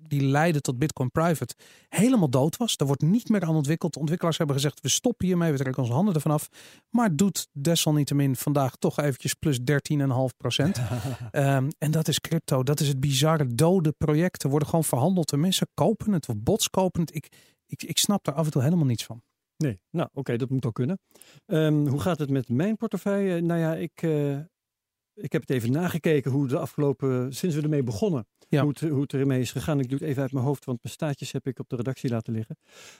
die leidde tot Bitcoin Private helemaal dood was. Daar wordt niet meer aan ontwikkeld. De ontwikkelaars hebben gezegd, we stoppen hiermee, we trekken onze handen ervan af. Maar doet desalniettemin vandaag toch eventjes plus 13,5 procent. <laughs> Ehm, en dat is crypto. Dat is het bizarre. Dode projecten worden gewoon verhandeld. En mensen kopen het of bots kopen het. Ik, ik, ik snap daar af en toe helemaal niets van. Nee, nou oké, dat moet ook kunnen. Ehm, hoe gaat het met mijn portefeuille? Nou ja, ik, eh, ik heb het even nagekeken hoe de afgelopen, sinds we ermee begonnen, Ja. hoe, het, hoe het ermee is gegaan. Ik doe het even uit mijn hoofd, want mijn staatjes heb ik op de redactie laten liggen.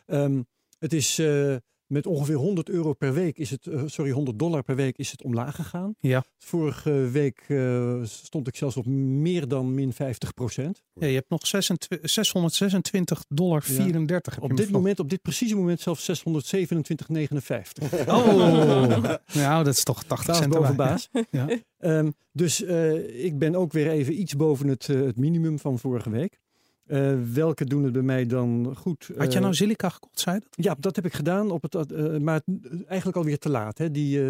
Ehm, het is eh, met ongeveer 100 euro per week, is het, eh, sorry, 100 dollar per week is het omlaag gegaan. Ja. Vorige week eh, stond ik zelfs op meer dan min 50 procent. Ja, je hebt nog 26 626 dollar 34. heb je Op dit moment, op dit precieze moment zelfs 627,59. Oh, <laughs> nou dat is toch 80 Baas cent boven baas. Ja. Ehm, dus eh, ik ben ook weer even iets boven het, het minimum van vorige week. Eh, welke doen het bij mij dan goed? Had je Eh, nou Zilliqa gekocht, zei dat? Ja, dat heb ik gedaan, op het, eh, maar eigenlijk alweer te laat. Hè? Die,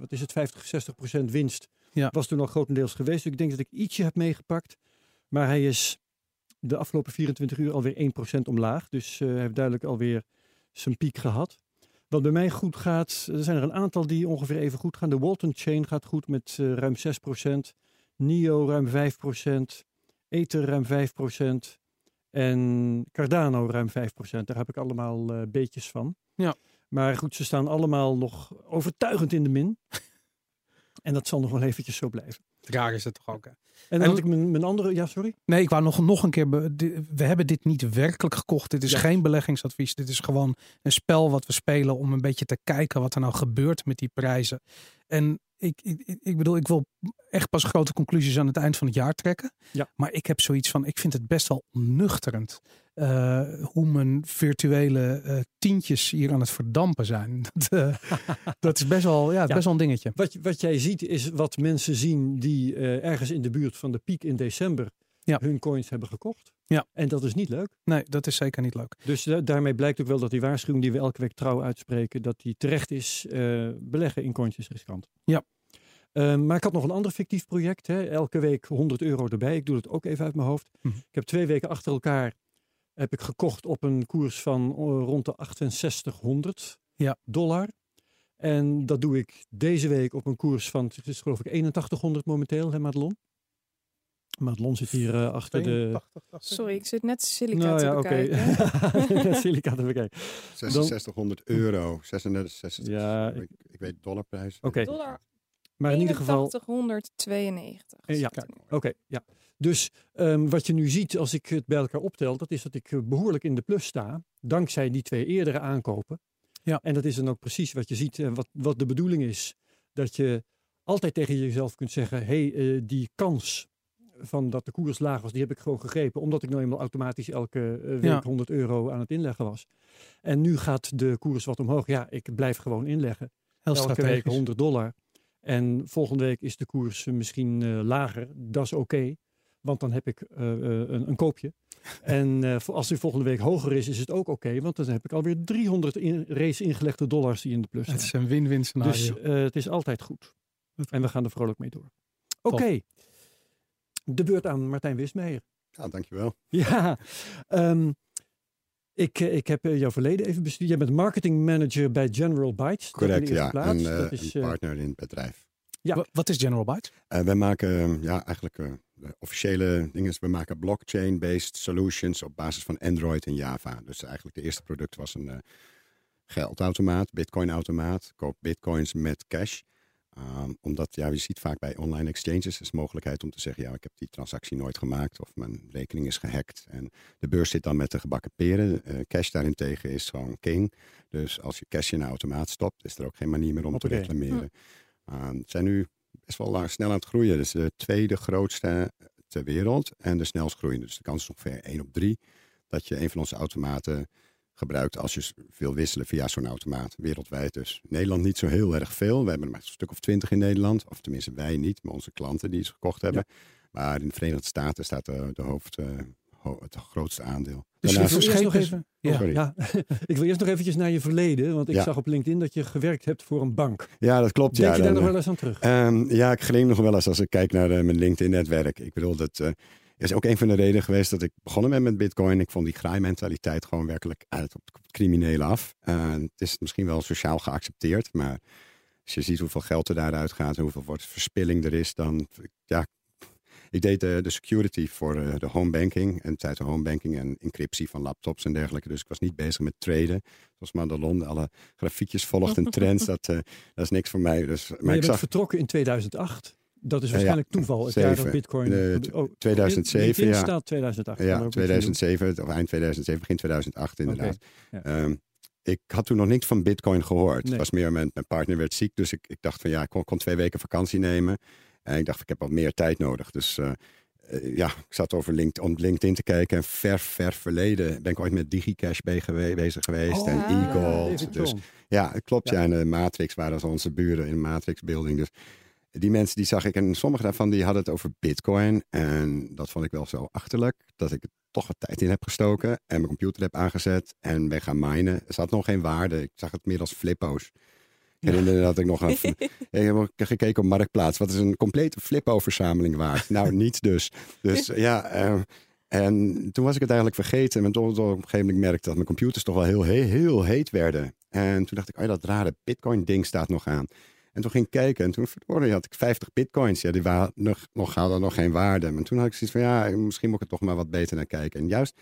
wat is het, 50, 60 procent winst Ja. was toen al grotendeels geweest. Dus ik denk dat ik ietsje heb meegepakt. Maar hij is de afgelopen 24 uur alweer 1 procent omlaag. Dus hij heeft duidelijk alweer zijn piek gehad. Wat bij mij goed gaat, er zijn er een aantal die ongeveer even goed gaan. De Walton Chain gaat goed met ruim 6 procent. NIO ruim 5 procent. Ether ruim 5 procent. En Cardano ruim 5 procent. Daar heb ik allemaal eh, beetjes van. Ja. Maar goed, ze staan allemaal nog overtuigend in de min. <laughs> en dat zal nog wel eventjes zo blijven. Raar is het toch ook. Hè? En En- had ik mijn, mijn andere... Ja, sorry? Nee, ik wou nog, nog een keer. We hebben dit niet werkelijk gekocht. Dit is Ja. geen beleggingsadvies. Dit is gewoon een spel wat we spelen om een beetje te kijken wat er nou gebeurt met die prijzen. En ik, ik, ik- bedoel, ik wil echt pas grote conclusies aan het eind van het jaar trekken. Ja. Maar ik heb zoiets van, ik vind het best wel nuchterend eh, hoe mijn virtuele eh, tientjes hier aan het verdampen zijn. <laughs> Dat, eh, dat is best wel, ja, Ja. best wel een dingetje. Wat, wat jij ziet is wat mensen zien die ergens in de buurt van de piek in december Ja. hun coins hebben gekocht. Ja. En dat is niet leuk. Nee, dat is zeker niet leuk. Dus da- daarmee blijkt ook wel dat die waarschuwing die we elke week trouw uitspreken, dat die terecht is. eh, beleggen in coins is riskant. Ja. Eh, maar ik had nog een ander fictief project. Hè. Elke week 100 euro erbij. Ik doe het ook even uit mijn hoofd. Mhm. Ik heb twee weken achter elkaar heb ik gekocht op een koers van eh, rond de 6800 Ja. dollar. En dat doe ik deze week op een koers van, het is geloof ik 8100 momenteel, hè Madelon? Madelon zit hier eh, achter de... 82, dacht ik. Sorry, ik zit net Silica Nou te ja, bekijken. <laughs> Silica te bekijken. 6600 euro. 36, 66, Ja, ik, ik weet dollarprijs. Oké. Dollar Maar in ieder geval... 8192. Eh, ja. Oké, ja. Dus ehm, wat je nu ziet als ik het bij elkaar optel, dat is dat ik eh, behoorlijk in de plus sta. Dankzij die twee eerdere aankopen. Ja. En dat is dan ook precies wat je ziet en wat, wat de bedoeling is. Dat je altijd tegen jezelf kunt zeggen, hé, hey, eh, die kans van dat de koers laag was, die heb ik gewoon gegrepen. Omdat ik nou eenmaal automatisch elke eh, week Ja. 100 euro aan het inleggen was. En nu gaat de koers wat omhoog. Ja, ik blijf gewoon inleggen. Heel elke week strategisch. 100 dollar. En volgende week is de koers eh, misschien eh, lager. Dat is oké. want dan heb ik een, een koopje. <laughs> En voor- als die volgende week hoger is, is het ook oké. want dan heb ik alweer 300 in, race ingelegde dollars die in de plus Het staan. is een win-win scenario. Dus het is altijd goed. En we gaan er vrolijk mee door. Oké. De beurt aan Martijn Wismeijer. Ja, dankjewel. Ja, ehm, ik, eh, ik heb eh, jouw verleden even bestudeerd. Jij bent marketing manager bij General Bytes. Dat Correct, ja. plaats. Een, eh, dat is, een partner in het bedrijf. ja. Wa- Wat is General Bytes? Eh, wij maken ja, eigenlijk eh, de officiële dingen. is, We maken blockchain-based solutions op basis van Android en Java. Dus eigenlijk de eerste product was een eh, geldautomaat, bitcoinautomaat. Koop bitcoins met cash. Um, omdat ja, je ziet vaak bij online exchanges is de mogelijkheid om te zeggen: ja, ik heb die transactie nooit gemaakt of mijn rekening is gehackt. En de beurs zit dan met de gebakken peren. Eh, cash daarentegen is gewoon king. Dus als je cash in een automaat stopt, is er ook geen manier meer om te reclameren. Um, het zijn nu best wel lang- snel aan het groeien. Dus de tweede grootste ter wereld en de snelst groeiende. Dus de kans is ongeveer 1 op 3 dat je een van onze automaten gebruikt als je wil wisselen via zo'n automaat. Wereldwijd dus. Nederland niet zo heel erg veel. We hebben er maar een stuk of twintig in Nederland. Of tenminste wij niet, maar onze klanten die ze gekocht hebben. Maar in de Verenigde Staten staat de, de hoofd, eh, ho- het grootste aandeel. Dus Daarnaast- wil eerst nog verscheep even- even. Ja. <laughs> ik wil eerst nog eventjes naar je verleden. Want ik Ja. zag op LinkedIn dat je gewerkt hebt voor een bank. Ja, dat klopt. Denk ja, je daar dan, nog eh, wel eens aan terug? Ehm, ja, ik gleem nog wel eens als ik kijk naar eh, mijn LinkedIn-netwerk. Ik bedoel, dat eh, is ook een van de redenen geweest dat ik begonnen ben met Bitcoin. Ik vond die graaimentaliteit gewoon werkelijk uit op het criminele af. Eh, het is misschien wel sociaal geaccepteerd, maar als je ziet hoeveel geld er daaruit gaat en hoeveel wordt verspilling er is, dan ja. Ik deed de, de security voor eh, de home banking en tijd de home banking en encryptie van laptops en dergelijke. Dus ik was niet bezig met traden. Zoals Madelon, alle grafiekjes volgt en <laughs> trends, dat, eh, dat is niks voor mij. Dus, maar, Maar je ik bent zag vertrokken in 2008. Dat is ja, waarschijnlijk toeval. Het jaar dat zeven. Bitcoin... Eh, oh, 2007, LinkedIn ja. staat 2008. Kan er Ja, ook iets in doen. 2007, of eind 2007, begin 2008 inderdaad. ja. Ehm, ik had toen nog niks van Bitcoin gehoord. Nee. Het was meer, mijn, mijn partner werd ziek, dus ik, ik dacht van ja, ik kon, kon twee weken vakantie nemen. En ik dacht, ik heb wat meer tijd nodig. Dus eh, eh, ja, ik zat over LinkedIn, om LinkedIn te kijken. En ver, ver verleden ben ik ooit met DigiCash bezig geweest. en e-gold. David Dus ja, het klopt. Ja. Ja. en de Matrix waren onze buren in de Matrix building. Dus die mensen die zag ik. En sommige daarvan die hadden het over bitcoin. En dat vond ik wel zo achterlijk. Dat ik er toch wat tijd in heb gestoken. En mijn computer heb aangezet. En ben gaan minen. Er zat nog geen waarde. Ik zag het meer als flippo's. Ik herinner me dat ik nog een, <laughs> ik heb gekeken op Marktplaats. Wat is een complete flippo-verzameling waard? nou, <laughs> niets dus. Dus ja, eh, en toen was ik het eigenlijk vergeten. En toen op een gegeven moment merkte dat mijn computers toch wel heel, heel, heel heet werden. En toen dacht ik, oh dat rare bitcoin-ding staat nog aan. En toen ging ik kijken en toen verdorie, had ik 50 bitcoins. Ja, die waren nog, nog, hadden nog geen waarde. Maar toen had ik zoiets van, ja, misschien moet ik er toch maar wat beter naar kijken. En juist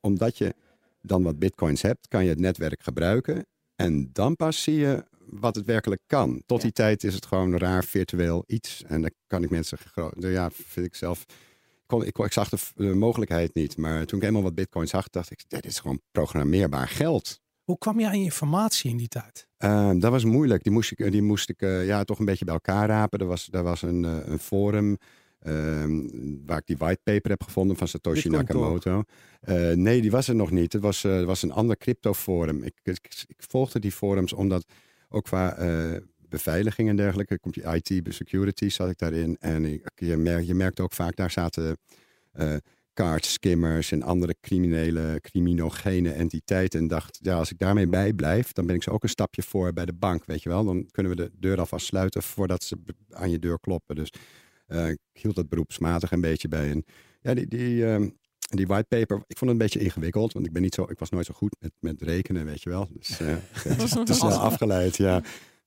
omdat je dan wat bitcoins hebt, kan je het netwerk gebruiken. En dan pas zie je wat het werkelijk kan. Tot die tijd is het gewoon een raar virtueel iets. En dan kan ik mensen, gro- ja, vind ik zelf... Ik, kon, ik, ik zag de mogelijkheid niet. Maar toen ik eenmaal wat bitcoins zag, dacht ik, dit is gewoon programmeerbaar geld. Hoe kwam je aan je informatie in die tijd? Ehm, dat was moeilijk. Die moest ik, die moest ik eh, ja, toch een beetje bij elkaar rapen. Er was, er was een, eh, een forum ehm, waar ik die whitepaper heb gevonden van Satoshi Nakamoto. Eh, nee, die was er nog niet. Het was, eh, was een ander crypto forum. Ik, ik, ik volgde die forums omdat ook qua eh, beveiliging en dergelijke, komt je IT, security zat ik daarin. En ik, je, merkt, je merkte ook vaak, daar zaten eh card skimmers en andere criminele, criminogene entiteiten. En dacht, ja, als ik daarmee bij blijf, dan ben ik zo ook een stapje voor bij de bank, weet je wel. Dan kunnen we de deur alvast sluiten voordat ze aan je deur kloppen. Dus eh, ik hield dat beroepsmatig een beetje bij. En ja, die, die, ehm, die whitepaper, ik vond het een beetje ingewikkeld, want ik, ben niet zo, ik was nooit zo goed met, met rekenen, weet je wel. Dus eh, <laughs> het is te snel afgeleid, ja.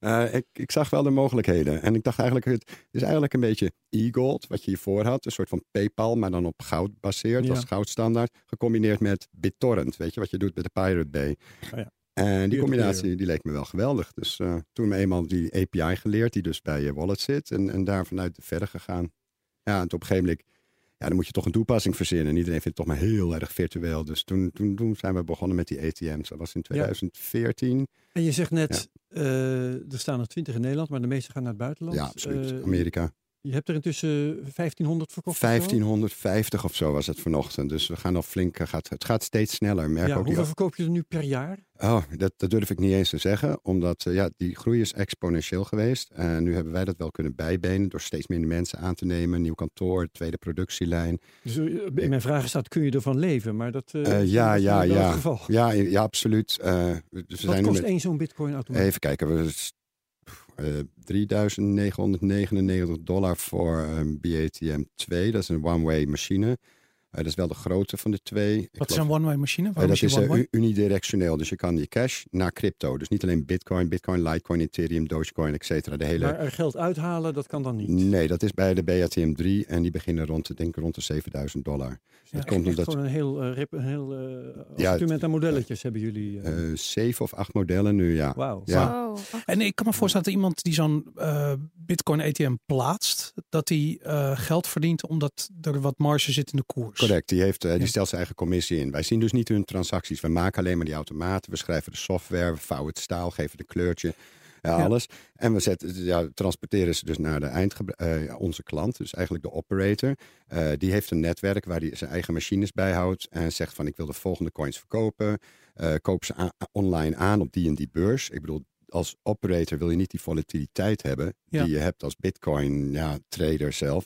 Uh, ik, ik, zag wel de mogelijkheden. En ik dacht eigenlijk, het is eigenlijk een beetje e-gold, wat je hiervoor had. Een soort van PayPal, maar dan op goud baseerd, ja. als goudstandaard. Gecombineerd met BitTorrent, weet je, wat je doet met de Pirate Bay. Oh ja. En die combinatie die leek me wel geweldig. Dus uh, toen me eenmaal die API geleerd, die dus bij je wallet zit. En, en daar vanuit verder gegaan. Ja, en op een gegeven moment ja, dan moet je toch een toepassing verzinnen. En iedereen vindt het toch maar heel erg virtueel. Dus toen, toen, toen zijn we begonnen met die ATM's. Dat was in 2014. En je zegt net, uh, er staan er twintig in Nederland, maar de meeste gaan naar het buitenland. Ja, absoluut. Uh, Amerika. Je hebt er intussen 1500 verkocht? 1550 of zo was het vanochtend. Dus we gaan al flink. Eh, gaat, het gaat steeds sneller. Merk ja, ook hoeveel verkoop je er nu per jaar? Oh, dat, dat durf ik niet eens te zeggen. Omdat uh, ja, die groei is exponentieel geweest. En nu hebben wij dat wel kunnen bijbenen. Door steeds minder mensen aan te nemen. Nieuw kantoor, tweede productielijn. Dus in mijn vraag staat: kun je ervan leven? Maar dat ja, ja, ja. Het geval. Ja, ja, absoluut. dus we Wat zijn kost met... één zo'n bitcoin automaat? Even kijken. We 3.999 dollar voor een BATM 2. Dat is een one-way machine. Uh, dat is wel de grootste van de twee. Wat is een one-way machine? Uh, dat is uh, unidirectioneel. Dus je kan je cash naar crypto. Dus niet alleen Bitcoin, Bitcoin, Litecoin, Ethereum, Dogecoin, et cetera. De hele... Maar er geld uithalen, dat kan dan niet? Nee, dat is bij de BATM 3 en die beginnen rond, denk rond de 7000 dollar. Ja, dat komt omdat... Gewoon een heel, uh, rip, een heel uh, ja, aan modelletjes hebben jullie. Uh... zeven of acht modellen nu, ja. Wauw. Ja. Wow. En ik kan me voorstellen dat iemand die zo'n Bitcoin ATM plaatst, dat hij geld verdient omdat er wat marge zit in de koers. Correct, die, heeft, die stelt zijn eigen commissie in. Wij zien dus niet hun transacties. We maken alleen maar die automaten. We schrijven de software, we vouwen het staal, geven de kleurtje. Ja, alles. En we zetten, ja, transporteren ze dus naar de uh, onze klant, dus eigenlijk de operator. Uh, die heeft een netwerk waar hij zijn eigen machines bijhoudt en zegt van ik wil de volgende coins verkopen. Uh, koop ze online aan op die en die beurs. Ik bedoel, als operator wil je niet die volatiliteit hebben die je hebt als bitcoin ja, trader zelf.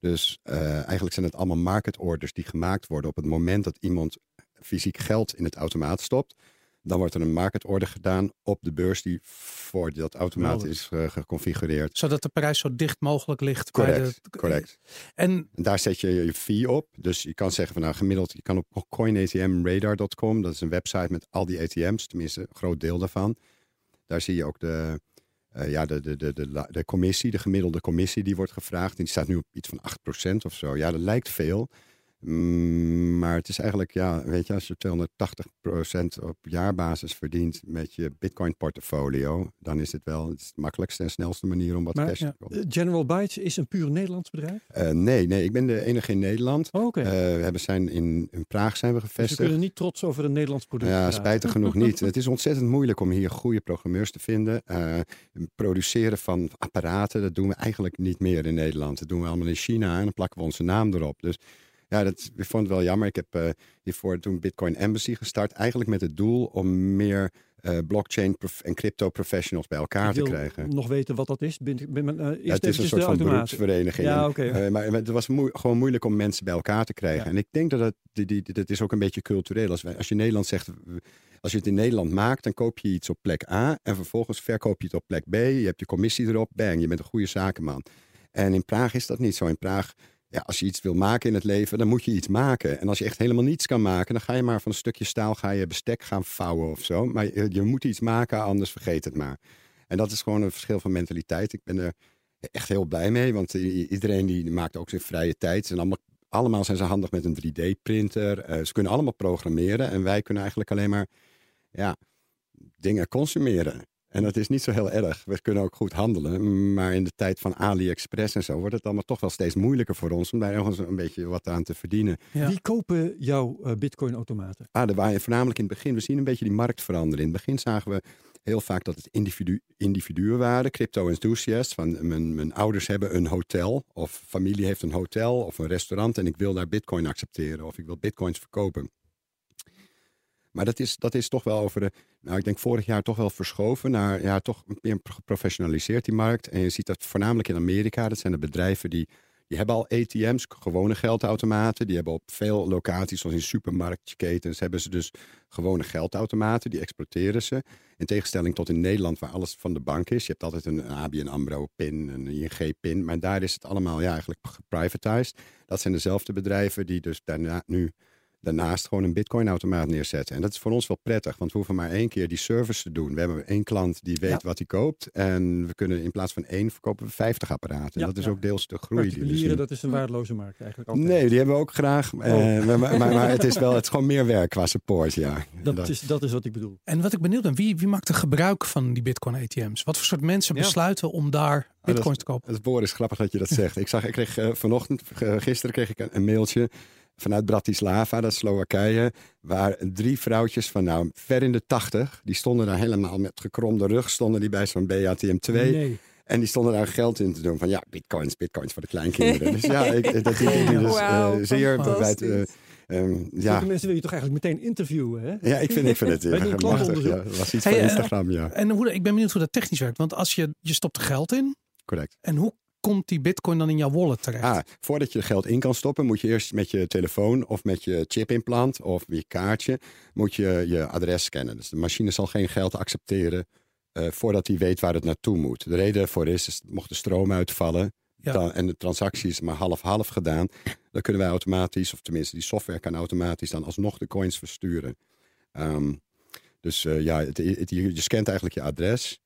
Dus eigenlijk zijn het allemaal market orders die gemaakt worden op het moment dat iemand fysiek geld in het automaat stopt. Dan wordt er een market order gedaan op de beurs die voor dat automaat is uh, geconfigureerd. Zodat de prijs zo dicht mogelijk ligt. Correct, bij de... correct. En... en daar zet je je fee op. Dus je kan zeggen van nou gemiddeld, je kan op coinatmradar.com, dat is een website met al die ATM's, tenminste een groot deel daarvan. Daar zie je ook de, uh, ja, de, de, de, de, de commissie, de gemiddelde commissie die wordt gevraagd. Die staat nu op iets van 8% of zo. Ja, dat lijkt veel. Mm, maar het is eigenlijk, ja, weet je, als je 280% op jaarbasis verdient met je Bitcoin-portfolio, dan is het wel het makkelijkste en snelste manier om wat cash te kopen. General Bytes is een puur Nederlands bedrijf? Uh, nee, nee, ik ben de enige in Nederland. Oh, okay. uh, we hebben zijn in, in Praag zijn we gevestigd. Dus we kunnen niet trots over een Nederlands product Ja, spijtig genoeg <laughs> niet. Het is ontzettend moeilijk om hier goede programmeurs te vinden. Uh, produceren van apparaten, dat doen we eigenlijk niet meer in Nederland. Dat doen we allemaal in China en dan plakken we onze naam erop. Dus ja, dat ik vond het wel jammer. Ik heb uh, hiervoor toen Bitcoin Embassy gestart. Eigenlijk met het doel om meer uh, blockchain en crypto professionals bij elkaar te krijgen. nog weten wat dat is? Ben, ben, uh, ja, het is een soort van beroepsvereniging. Ja, okay. maar het was moe gewoon moeilijk om mensen bij elkaar te krijgen. Ja. En ik denk dat het, die, die, dat is ook een beetje cultureel. Als, wij, als je Nederland zegt, als je het in Nederland maakt, dan koop je iets op plek A. En vervolgens verkoop je het op plek B. Je hebt je commissie erop. Bang, je bent een goede zakenman. En in Praag is dat niet zo. In Praag ja, als je iets wil maken in het leven, dan moet je iets maken. En als je echt helemaal niets kan maken, dan ga je maar van een stukje staal ga je bestek gaan vouwen of zo. Maar je, moet iets maken, anders vergeet het maar. En dat is gewoon een verschil van mentaliteit. Ik ben er echt heel blij mee, want iedereen die maakt ook zijn vrije tijd. En allemaal, allemaal zijn ze handig met een 3D-printer. Uh, ze kunnen allemaal programmeren en wij kunnen eigenlijk alleen maar ja, dingen consumeren. En dat is niet zo heel erg. We kunnen ook goed handelen. Maar in de tijd van AliExpress en zo wordt het allemaal toch wel steeds moeilijker voor ons om daar ergens een beetje wat aan te verdienen. Ja. Wie kopen jouw uh, Bitcoin-automaten? Ah, daar waren voornamelijk in het begin. We zien een beetje die markt veranderen. In het begin zagen we heel vaak dat het individu individuen waren, crypto-enthusiasts. Van mijn, mijn ouders hebben een hotel, of familie heeft een hotel of een restaurant en ik wil daar Bitcoin accepteren of ik wil Bitcoins verkopen. Maar dat is, dat is toch wel over de, nou ik denk vorig jaar toch wel verschoven naar, ja toch meer geprofessionaliseerd die markt. En je ziet dat voornamelijk in Amerika, dat zijn de bedrijven die, die hebben al ATM's, gewone geldautomaten. Die hebben op veel locaties, zoals in supermarktketens, hebben ze dus gewone geldautomaten. Die exporteren ze. In tegenstelling tot in Nederland, waar alles van de bank is. Je hebt altijd een ABN AMRO-pin, een ING-pin. Maar daar is het allemaal ja, eigenlijk geprivatized. Dat zijn dezelfde bedrijven die dus daarna nu daarnaast gewoon een bitcoin-automaat neerzetten. En dat is voor ons wel prettig, want we hoeven maar één keer die service te doen. We hebben één klant die weet Ja. wat hij koopt. En we kunnen in plaats van één verkopen we 50 apparaten. En Ja, dat is ja. ook deels de groei die we zien. dat is een waardeloze markt eigenlijk altijd. Nee, die hebben we ook graag. Eh, maar, maar, maar, maar het is wel het is gewoon meer werk qua support, ja. <laughs> dat, is, dat is wat ik bedoel. En wat ik benieuwd ben, wie, wie maakt er gebruik van die Bitcoin ATM's? Wat voor soort mensen Ja. besluiten om daar Bitcoins te kopen? Het woord is grappig dat je dat zegt. Ik zag, ik kreeg eh, vanochtend, eh, gisteren kreeg ik een, een mailtje vanuit Bratislava, dat is Slowakije, waar drie vrouwtjes van nou ver in de tachtig, die stonden daar helemaal met gekromde rug, stonden die bij zo'n BATM2 Nee. en die stonden daar geld in te doen van ja, bitcoins, bitcoins voor de kleinkinderen. dus ja, <laughs> ik, dat die dingen dus eh, zeer eh, ehm, Ja. mensen wil je toch eigenlijk meteen interviewen, hè? Ja, ik vind, ik vind het heel machtig. Ja. Dat was iets Hey, van eh, Instagram, ja. En hoe, ik ben benieuwd hoe dat technisch werkt. Want als je, je stopt er geld in, Correct. en hoe komt die Bitcoin dan in jouw wallet terecht? Ah, voordat je geld in kan stoppen, moet je eerst met je telefoon of met je chipimplant of je kaartje, moet je je adres scannen. Dus de machine zal geen geld accepteren eh, voordat hij weet waar het naartoe moet. De reden voor is, is mocht de stroom uitvallen Ja. dan, en de transactie is maar half-half gedaan, dan kunnen wij automatisch, of tenminste die software kan automatisch dan alsnog de coins versturen. Ehm, dus eh, ja, het, het- je, je scant eigenlijk je adres.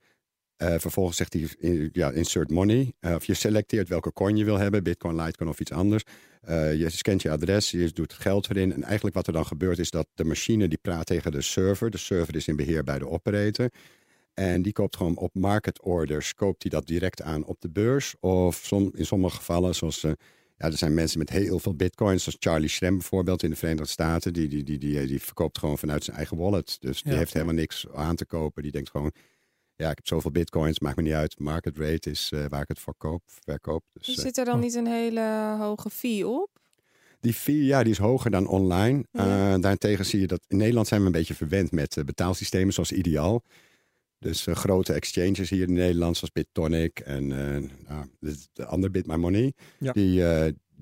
Eh, vervolgens zegt hij in- ja, insert money. Eh, of je selecteert welke coin je wil hebben, Bitcoin, Litecoin of iets anders. Eh, je scant je adres, je doet het geld erin. En eigenlijk wat er dan gebeurt is dat de machine die praat tegen de server. De server is in beheer bij de operator. En die koopt gewoon op market orders, koopt hij dat direct aan op de beurs. Of som, in sommige gevallen, zoals eh, ja, er zijn mensen met heel veel bitcoins, zoals Charlie Shrem bijvoorbeeld in de Verenigde Staten. Die, die, die, die, die verkoopt gewoon vanuit zijn eigen wallet. Dus die Ja. heeft helemaal niks aan te kopen. Die denkt gewoon, ja, ik heb zoveel bitcoins, maakt me niet uit. Market rate is eh, waar ik het voor koop, verkoop. Dus, eh, Zit er dan niet een hele hoge fee op? die fee, ja, die is hoger dan online. Ja. Eh, daarentegen zie je dat in Nederland zijn we een beetje verwend met betaalsystemen zoals Ideal. Dus grote exchanges hier in Nederland, zoals BitTonic en nou, de, de andere Bit My Money. Ja. Die,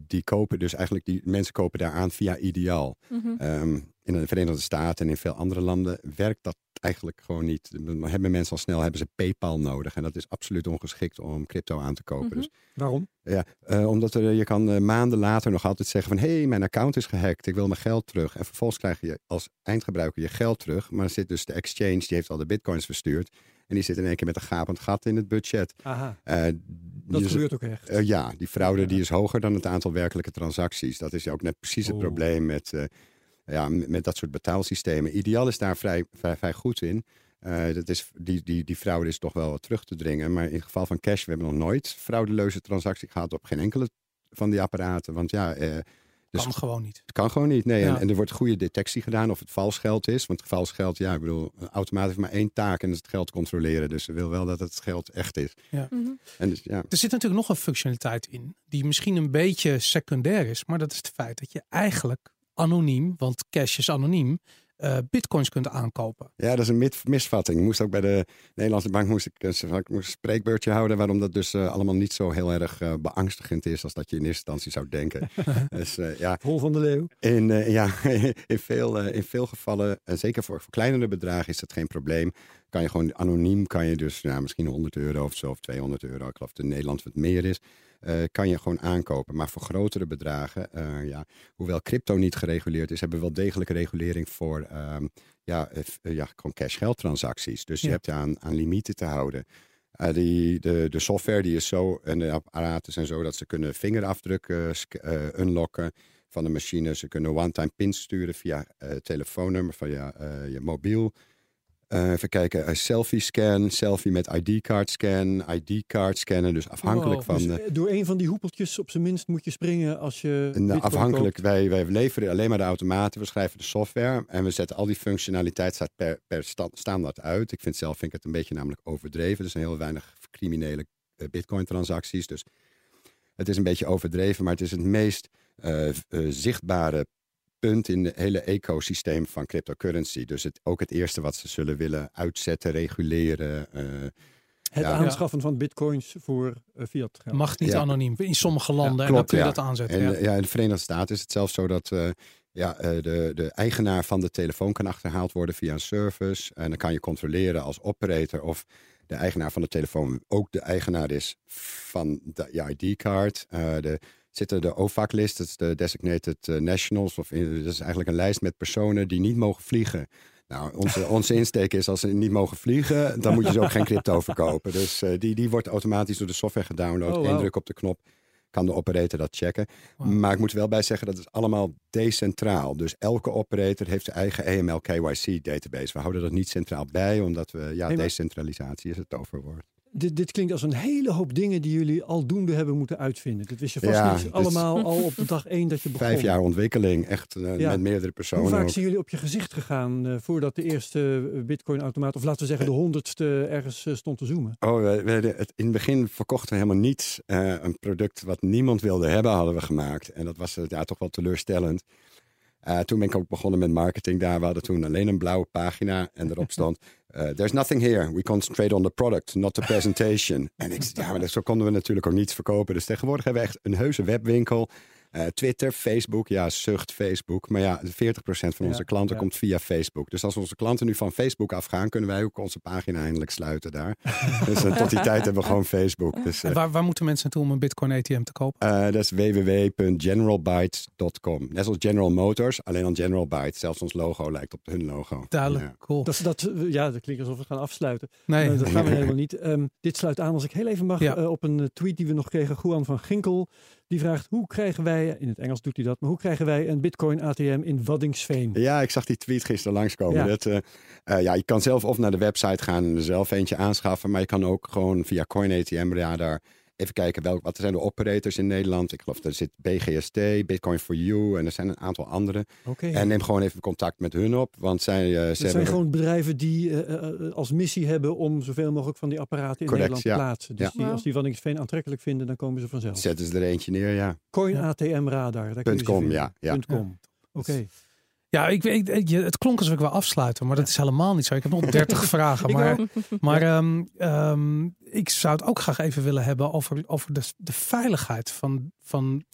die kopen dus eigenlijk, die mensen kopen daar aan via Ideal. Mhm. Ehm, in de Verenigde Staten en in veel andere landen werkt dat eigenlijk gewoon niet. Dan hebben mensen al snel hebben ze PayPal nodig. En dat is absoluut ongeschikt om crypto aan te kopen. Mhm. Dus Waarom? ja, eh, omdat er, je kan eh, maanden later nog altijd zeggen van... hé, hey, mijn account is gehackt, ik wil mijn geld terug. En vervolgens krijg je als eindgebruiker je geld terug. Maar dan zit dus de exchange, die heeft al de bitcoins verstuurd. En die zit in één keer met een gapend gat in het budget. Aha, Eh, dat is- gebeurt ook echt. ja, die fraude Ja. die is hoger dan het aantal werkelijke transacties. Dat is ook net precies het Oeh. probleem met, ja, met met dat soort betaalsystemen. Ideaal is daar vrij, vrij, vrij goed in. Eh, dat is, die, die, die fraude is toch wel wat terug te dringen. Maar in het geval van cash, we hebben nog nooit fraudeleuze transactie gehad op geen enkele van die apparaten. Want ja, eh, dus kan gewoon niet. het kan gewoon niet. Nee, en, Ja. en er wordt goede detectie gedaan of het vals geld is. Want vals geld, ja, ik bedoel, een automaat heeft maar één taak en dat is het geld controleren. Dus ze wil wel dat het geld echt is. Mhm. En dus, ja, Er zit natuurlijk nog een functionaliteit in, die misschien een beetje secundair is, maar dat is het feit dat je eigenlijk anoniem, want cash is anoniem, eh, bitcoins kunt aankopen. Ja, dat is een misvatting. Ik moest ook bij de Nederlandse bank moest ik, eh, ik moest een spreekbeurtje houden. Waarom dat dus eh, allemaal niet zo heel erg beangstigend is als dat je in eerste instantie zou denken. <laughs> dus eh, ja, Hol van de leeuw. in, eh, ja, <laughs> in, veel, in veel gevallen, en zeker voor, voor kleinere bedragen, is dat geen probleem. Kan je gewoon anoniem, kan je dus ja, misschien 100 euro of zo, of 200 euro, ik geloof dat in Nederland wat meer is, eh, kan je gewoon aankopen. Maar voor grotere bedragen, eh, ja, hoewel crypto niet gereguleerd is, hebben we wel degelijke regulering voor ehm, ja, eh, ja, gewoon cash. Dus je hebt je aan, aan limieten te houden. Die, de, de software die is zo, en de apparaten zijn zo dat ze kunnen vingerafdrukken unlocken van de machine. Ze kunnen one-time pins sturen via telefoonnummer van je, eh, je mobiel. Eh, even kijken, eh, selfie scan, selfie met ID-card scan, ID-card scannen. Dus afhankelijk Wow, van... Dus, eh, eh, door een van die hoepeltjes op zijn minst moet je springen als je afhankelijk, koopt. wij, wij leveren alleen maar de automaten, we schrijven de software en we zetten al die functionaliteit staat per, per sta- standaard uit. Ik vind zelf vind ik het een beetje namelijk overdreven. Er zijn heel weinig criminele bitcoin-transacties, dus het is een beetje overdreven, maar het is het meest zichtbare punt in het hele ecosysteem van cryptocurrency. Dus het, ook het eerste wat ze zullen willen uitzetten, reguleren. eh, Het Ja. aanschaffen van bitcoins voor eh, fiat geld. Mag niet Ja. anoniem. In sommige landen. en dan klopt, kun je ja. dat aanzetten. En ja. eh, ja, in de Verenigde Staten is het zelfs zo dat eh, ja, eh, de, de eigenaar van de telefoon kan achterhaald worden via een service. En dan kan je controleren als operator of de eigenaar van de telefoon ook de eigenaar is van de ID-card. Eh, de zitten de OFAC-list, dat is de Designated eh, Nationals. Of, in- dat is eigenlijk een lijst met personen die niet mogen vliegen. Nou, onze, <laughs> onze insteek is als ze niet mogen vliegen, dan moet je ze ook geen crypto <laughs> verkopen. Dus eh, die, die wordt automatisch door de software gedownload. Oh, Eén druk op de knop, kan de operator dat checken. Maar ik moet er wel bij zeggen, dat is allemaal decentraal. Dus elke operator heeft zijn eigen AML KYC database. We houden dat niet centraal bij, omdat we, ja, decentralisatie is het toverwoord. Dit, dit klinkt als een hele hoop dingen die jullie aldoende hebben moeten uitvinden. Dat wist je vast Ja, niet allemaal al op de dag één dat je begon. Vijf jaar ontwikkeling, echt eh, Ja. met meerdere personen. Hoe vaak ook. zijn jullie op je gezicht gegaan eh, voordat de eerste Bitcoin-automaat, of laten we zeggen de honderdste, ergens eh, stond te zoomen? Oh, we, we- het, in het begin verkochten we helemaal niets. Eh, een product wat niemand wilde hebben, hadden we gemaakt. En dat was eh, ja, toch wel teleurstellend. Eh, toen ben ik ook begonnen met marketing daar. We hadden toen alleen een blauwe pagina en erop stond... <laughs> eh, There's nothing here. We concentrate on the product, not the presentation. en ik zei, ja, maar dat- zo konden we natuurlijk ook niets verkopen. Dus tegenwoordig hebben we echt een heuse webwinkel. Eh, Twitter, Facebook, ja, zucht Facebook. Maar ja, 40% van Ja, onze klanten ja. komt via Facebook. Dus als onze klanten nu van Facebook afgaan, kunnen wij ook onze pagina eindelijk sluiten daar. <laughs> dus eh, tot die tijd hebben we gewoon Facebook. Dus, eh, waar, waar moeten mensen naartoe om een Bitcoin ATM te kopen? eh, dat is www.generalbytes.com. Net zoals General Motors, alleen dan General Bytes. Zelfs ons logo lijkt op hun logo. Duidelijk, Ja. cool. Dat, dat, ja, dat klinkt alsof we gaan afsluiten. Nee, dat gaan we <laughs> helemaal niet. Ehm, dit sluit aan, als ik heel even mag, Ja. op een tweet die we nog kregen. Juan van Ginkel, die vraagt, hoe krijgen wij, in het Engels doet hij dat, maar hoe krijgen wij een Bitcoin ATM in Waddingsveen? Ja, ik zag die tweet gisteren langskomen. Ja. Dat, eh, eh, ja, je kan zelf of naar de website gaan en er zelf eentje aanschaffen. Maar je kan ook gewoon via Coin ATM Radar even kijken welk, wat zijn de operators in Nederland. Ik geloof er zit BGST, Bitcoin for You en er zijn een aantal andere. Oké. En neem gewoon even contact met hun op, want zij, ze Het zijn hebben... gewoon bedrijven die eh, eh, als missie hebben om zoveel mogelijk van die apparaten in Correct, Nederland te ja. plaatsen. Dus Ja. die, als die Waddingsveen aantrekkelijk vinden, dan komen ze vanzelf. Zetten ze er eentje neer, ja. Coin Ja. ATM radar. Daar .com, ja, ja. .com. Oké. Ja, ik, weet- ik- het klonk alsof ik wil afsluiten, maar dat is helemaal niet zo. Ik heb nog 30 <laughs> vragen. Maar, maar ehm, ehm, ik zou het ook graag even willen hebben over, over de, de veiligheid van, van.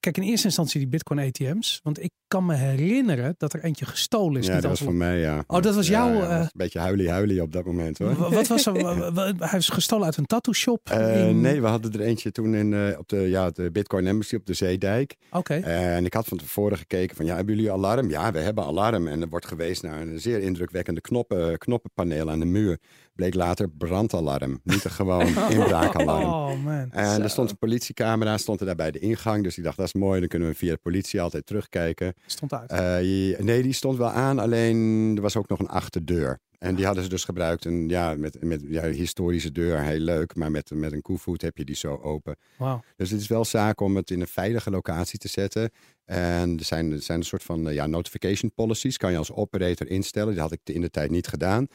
Kijk, in eerste instantie die Bitcoin ATM's. Want ik kan me herinneren dat er eentje gestolen is. Ja, dat was van mij, ja. Oh, dat was Ja, jouw, ja, dat was eh, een beetje huilie-huilie op dat moment, hoor. Wa- Wat was er? <laughs> Hij is gestolen uit een tattoo shop. Eh, nee, we hadden er eentje toen in, eh, op de, ja, de Bitcoin Embassy op de Zeedijk. Oké. En ik had van tevoren gekeken van, ja, hebben jullie alarm? Ja, we hebben alarm. En er wordt geweest naar een zeer indrukwekkende knoppen, knoppenpaneel aan de muur. Bleek later brandalarm, niet een gewoon <laughs> inbraakalarm. Oh man. En er stond een politiecamera, stond er daar bij de ingang. Dus ik dacht, dat is mooi, dan kunnen we via de politie altijd terugkijken. Stond uit. Eh, nee, die stond wel aan, alleen er was ook nog een achterdeur. En die hadden ze dus gebruikt, een, ja, met, met ja, een historische deur, heel leuk. Maar met, met een koevoet heb je die zo open. Wauw. Dus het is wel zaak om het in een veilige locatie te zetten. En er zijn, er zijn een soort van eh, ja, notification policies. Kan je als operator instellen. Die had ik in de tijd niet gedaan.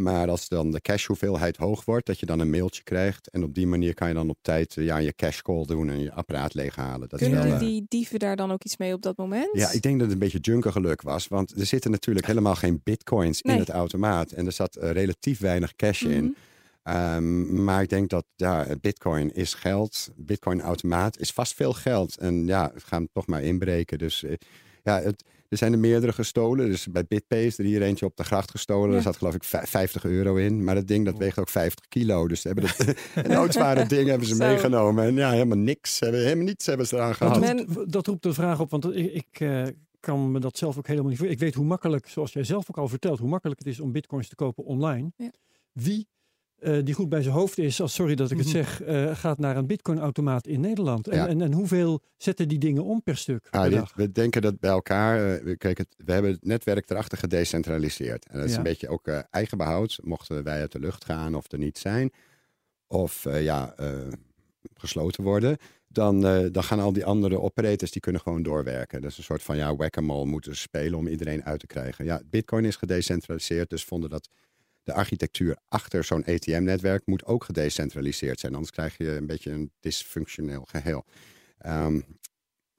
Maar als dan de cash hoeveelheid hoog wordt, dat je dan een mailtje krijgt. En op die manier kan je dan op tijd eh, ja, je cash call doen en je apparaat leeghalen. Dat is Kunnen wel, eh, die dieven daar dan ook iets mee op dat moment? ja, ik denk dat het een beetje junkergeluk was. Want er zitten natuurlijk helemaal geen bitcoins in het automaat. En er zat eh, relatief weinig cash in. Mhm. Ehm, maar ik denk dat ja, bitcoin is geld. Bitcoin automaat is vast veel geld. En ja, we gaan toch maar inbreken. Dus eh, ja, het, er zijn er meerdere gestolen. Dus bij BitPay is er hier eentje op de gracht gestolen. Ja. Er zat geloof ik vij- 50 euro in. Maar dat ding dat weegt ook 50 kilo. Dus ze hebben het, <laughs> <laughs> een noodzware ding hebben ze Zo. meegenomen. En ja, helemaal niks. Hebben, helemaal niets hebben ze eraan Dat, gehad. Men- dat roept de vraag op, want ik, ik eh, kan me dat zelf ook helemaal niet voor. Ik weet hoe makkelijk, zoals jij zelf ook al vertelt, hoe makkelijk het is om bitcoins te kopen online. Ja. Wie eh, die goed bij zijn hoofd is, als, sorry dat ik het Mhm. zeg, eh, gaat naar een bitcoin-automaat in Nederland. En, Ja. en, en hoeveel zetten die dingen om per stuk? Ah, per dit- dag? we denken dat bij elkaar, eh, we- kijk, het, we hebben het netwerk erachter gedecentraliseerd. En dat is Ja. een beetje ook eigen behoud. Mochten wij uit de lucht gaan of er niet zijn, of ja, gesloten worden, dan, dan gaan al die andere operators, die kunnen gewoon doorwerken. Dat is een soort van, ja, whack-a-mole moeten spelen om iedereen uit te krijgen. Ja, Bitcoin is gedecentraliseerd, dus vonden dat de architectuur achter zo'n ATM-netwerk moet ook gedecentraliseerd zijn. Anders krijg je een beetje een dysfunctioneel geheel. Ehm,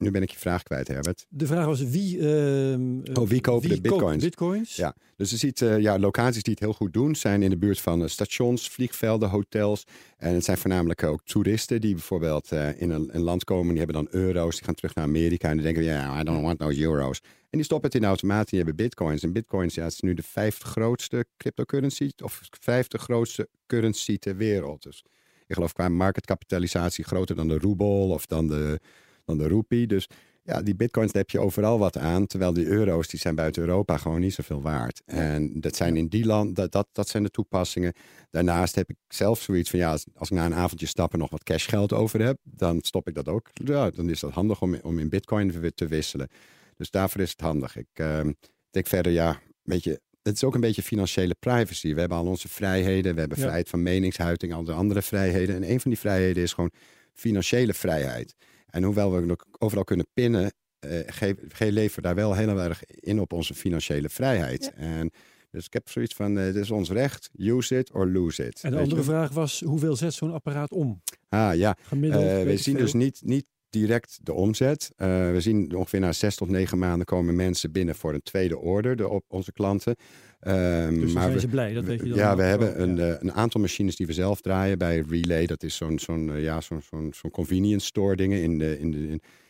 nu ben ik je vraag kwijt, Herbert. De vraag was wie, eh, Oh, wie kopen de koopt bitcoins? bitcoins? Ja, dus je ziet eh, ja, locaties die het heel goed doen, zijn in de buurt van eh, stations, vliegvelden, hotels. En het zijn voornamelijk ook toeristen die bijvoorbeeld in een, een land komen, die hebben dan euro's, die gaan terug naar Amerika en die denken, ja, I don't want those euros. En die stoppen het in de automaat en die hebben bitcoins. En bitcoins, ja, het is nu de vijfde grootste cryptocurrency, of vijfde grootste currency ter wereld. Dus ik geloof qua marketkapitalisatie groter dan de roebel of dan de, dan de roepie. Dus ja, die bitcoins daar heb je overal wat aan. Terwijl die euro's, die zijn buiten Europa gewoon niet zoveel waard. En dat zijn in die land, dat, dat, dat zijn de toepassingen. Daarnaast heb ik zelf zoiets van, ja, als, als ik na een avondje stappen nog wat cashgeld over heb, dan stop ik dat ook. Ja, dan is dat handig om, om in bitcoin te wisselen. Dus daarvoor is het handig. Ik uh, denk verder, ja, een beetje het is ook een beetje financiële privacy. We hebben al onze vrijheden, we hebben vrijheid van meningsuiting, al de andere vrijheden. En een van die vrijheden is gewoon financiële vrijheid. En hoewel we overal kunnen pinnen, uh, geven leven daar wel heel erg in op onze financiële vrijheid. En dus ik heb zoiets van, uh, dit is ons recht, use it or lose it. En de andere vraag was, hoeveel zet zo'n apparaat om? Ah ja, uh, we zien dus niet, niet direct de omzet. Uh, we zien ongeveer na zes tot negen maanden komen mensen binnen voor een tweede order, de, op onze klanten. Um, dus maar zijn we, ze blij, dat weet je dan Ja, we hebben een, ja. een, aantal machines die we zelf draaien bij Relay. Dat is zo'n zo'n ja, zo'n zo'n zo'n convenience store dingen in de, in, de,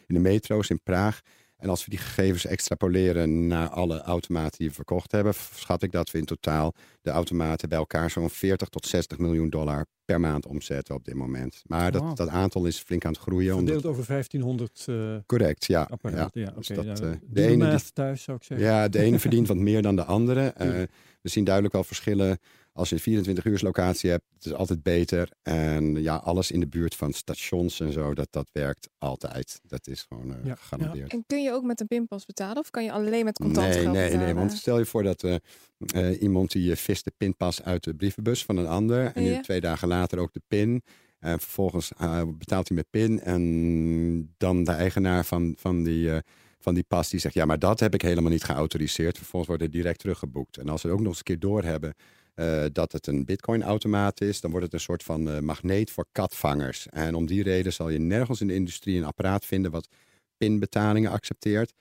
in de metro's in Praag. En als we die gegevens extrapoleren naar alle automaten die we verkocht hebben, schat ik dat we in totaal de automaten bij elkaar zo'n 40 tot 60 miljoen dollar per maand omzetten op dit moment. Maar dat, dat aantal is flink aan het groeien. Verdeeld over 1500 uh, Correct, ja. Apparaten. Ja, ja, dus dat, ja, uh, de ene die, thuis zou ik zeggen. Ja, de ene <laughs> verdient wat meer dan de andere. Uh, we zien duidelijk wel verschillen als je een 24 uur locatie hebt, het is altijd beter. En ja, alles in de buurt van stations en zo, dat, dat werkt altijd. Dat is gewoon uh, ja. gegarandeerd. Ja. En kun je ook met een pinpas betalen of kan je alleen met contant nee, geld nee, betalen? Nee, want stel je voor dat uh, uh, iemand die vist de pinpas uit de brievenbus van een ander. En ja. twee dagen later ook de pin. En vervolgens betaalt hij met pin. En dan de eigenaar van, van die van die pas die zegt: Ja, maar dat heb ik helemaal niet geautoriseerd. Vervolgens wordt het direct teruggeboekt. En als we ook nog eens een keer doorhebben uh, dat het een Bitcoin-automaat is, dan wordt het een soort van magneet voor katvangers. En om die reden zal je nergens in de industrie een apparaat vinden wat pinbetalingen accepteert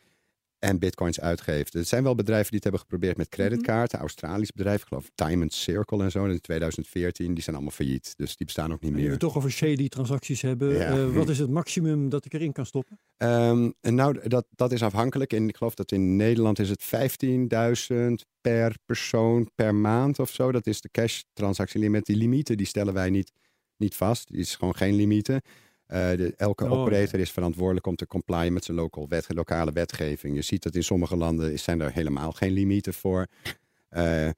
en bitcoins uitgeeft. Er zijn wel bedrijven die het hebben geprobeerd met creditkaarten. Mm Australisch bedrijf, ik geloof Diamond Circle en zo in 2014. Die zijn allemaal failliet, dus die bestaan ook niet meer. En we toch over shady transacties hebben. Ja. Uh, wat <laughs> is het maximum dat ik erin kan stoppen? Um, en nou, dat, dat is afhankelijk. En ik geloof dat in Nederland is het 15.000 per persoon per maand of zo. Dat is de cash transactielimiet. Die limieten die stellen wij niet, niet vast. Die is gewoon geen limieten. De, elke oh, operator is verantwoordelijk om te complyen met zijn local wet, lokale wetgeving. Je ziet dat in sommige landen zijn er helemaal geen limieten voor. Uh,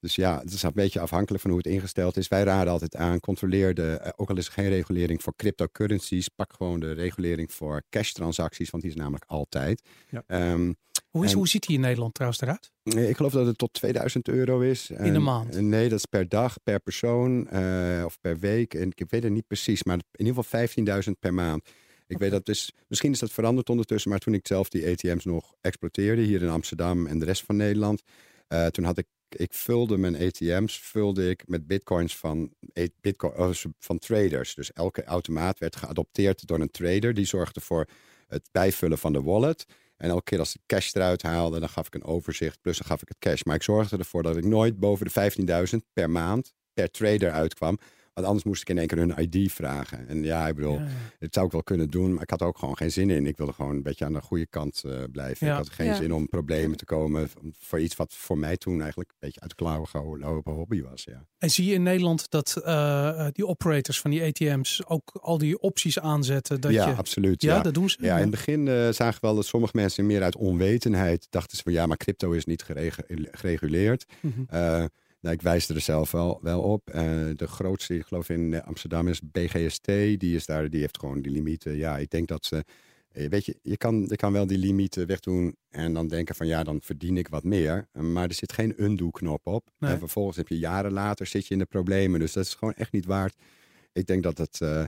dus ja, het is een beetje afhankelijk van hoe het ingesteld is. Wij raden altijd aan, controleer de, uh, ook al is er geen regulering voor cryptocurrencies, pak gewoon de regulering voor cash transacties, want die is namelijk altijd. Ja. Um, hoe, is, en, hoe ziet die in Nederland trouwens eruit? Ik geloof dat het tot 2000 euro is. In een maand? Nee, dat is per dag, per persoon uh, of per week. En ik weet het niet precies, maar in ieder geval 15.000 per maand. Ik okay. weet dat dus, misschien is dat veranderd ondertussen, maar toen ik zelf die ATM's nog exploiteerde hier in Amsterdam en de rest van Nederland, uh, toen had ik, ik vulde mijn ATM's vulde ik met bitcoins van, bitcoin, oh, van traders. Dus elke automaat werd geadopteerd door een trader, die zorgde voor het bijvullen van de wallet. En elke keer als ik cash eruit haalde, dan gaf ik een overzicht. Plus dan gaf ik het cash. Maar ik zorgde ervoor dat ik nooit boven de 15.000 per maand per trader uitkwam. Want anders moest ik in één keer hun ID vragen. En ja, ik bedoel, ja, ja. dat zou ik wel kunnen doen. Maar ik had ook gewoon geen zin in. Ik wilde gewoon een beetje aan de goede kant uh, blijven. Ja. Ik had geen zin om problemen te komen voor iets wat voor mij toen eigenlijk een beetje uit de klauwen gelopen hobby was. Ja. En zie je in Nederland dat uh, die operators van die ATM's ook al die opties aanzetten? Dat ja, je... absoluut. Ja, dat doen ze. Ja, in het begin uh, zagen we wel dat sommige mensen meer uit onwetendheid dachten ze van ja, maar crypto is niet geregu gereguleerd. Mm -hmm. Nou, ik wijs er zelf wel, wel op. Uh, de grootste, ik geloof in Amsterdam, is BGST. Die, is daar, die heeft gewoon die limieten. Ja, ik denk dat ze. Weet je, je kan, je kan wel die limieten wegdoen en dan denken van ja, dan verdien ik wat meer. Maar er zit geen undo-knop op. Nee. En vervolgens heb je jaren later zit je in de problemen. Dus dat is gewoon echt niet waard. Ik denk dat het. Uh,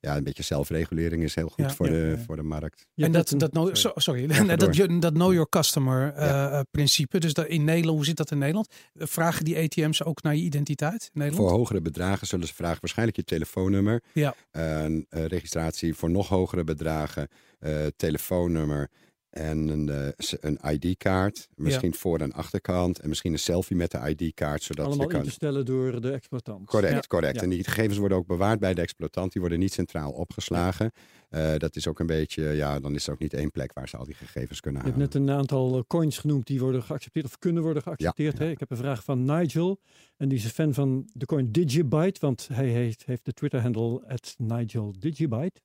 ja, een beetje zelfregulering is heel goed ja, voor, ja, de, ja. voor de markt. En dat, dat, know, sorry, <laughs> dat, dat know your customer uh, principe, dus dat in Nederland, hoe zit dat in Nederland? Vragen die ATM's ook naar je identiteit in Nederland? Voor hogere bedragen zullen ze vragen waarschijnlijk je telefoonnummer. Ja. Uh, registratie voor nog hogere bedragen, telefoonnummer en een, uh, een ID-kaart. Misschien ja. voor- en achterkant. En misschien een selfie met de ID-kaart. Zodat Allemaal je kan... in te stellen door de exploitant. Correct, ja. correct. Ja. En die gegevens worden ook bewaard bij de exploitant. Die worden niet centraal opgeslagen. Uh, dat is ook een beetje, ja, dan is er ook niet één plek waar ze al die gegevens kunnen halen. Je hebt net een aantal eh, coins genoemd die worden geaccepteerd of kunnen worden geaccepteerd. Hè? Ik heb een vraag van Nigel. En die is een fan van de coin Digibyte. Want hij heeft, heeft de Twitter-handle at Nigel Digibyte.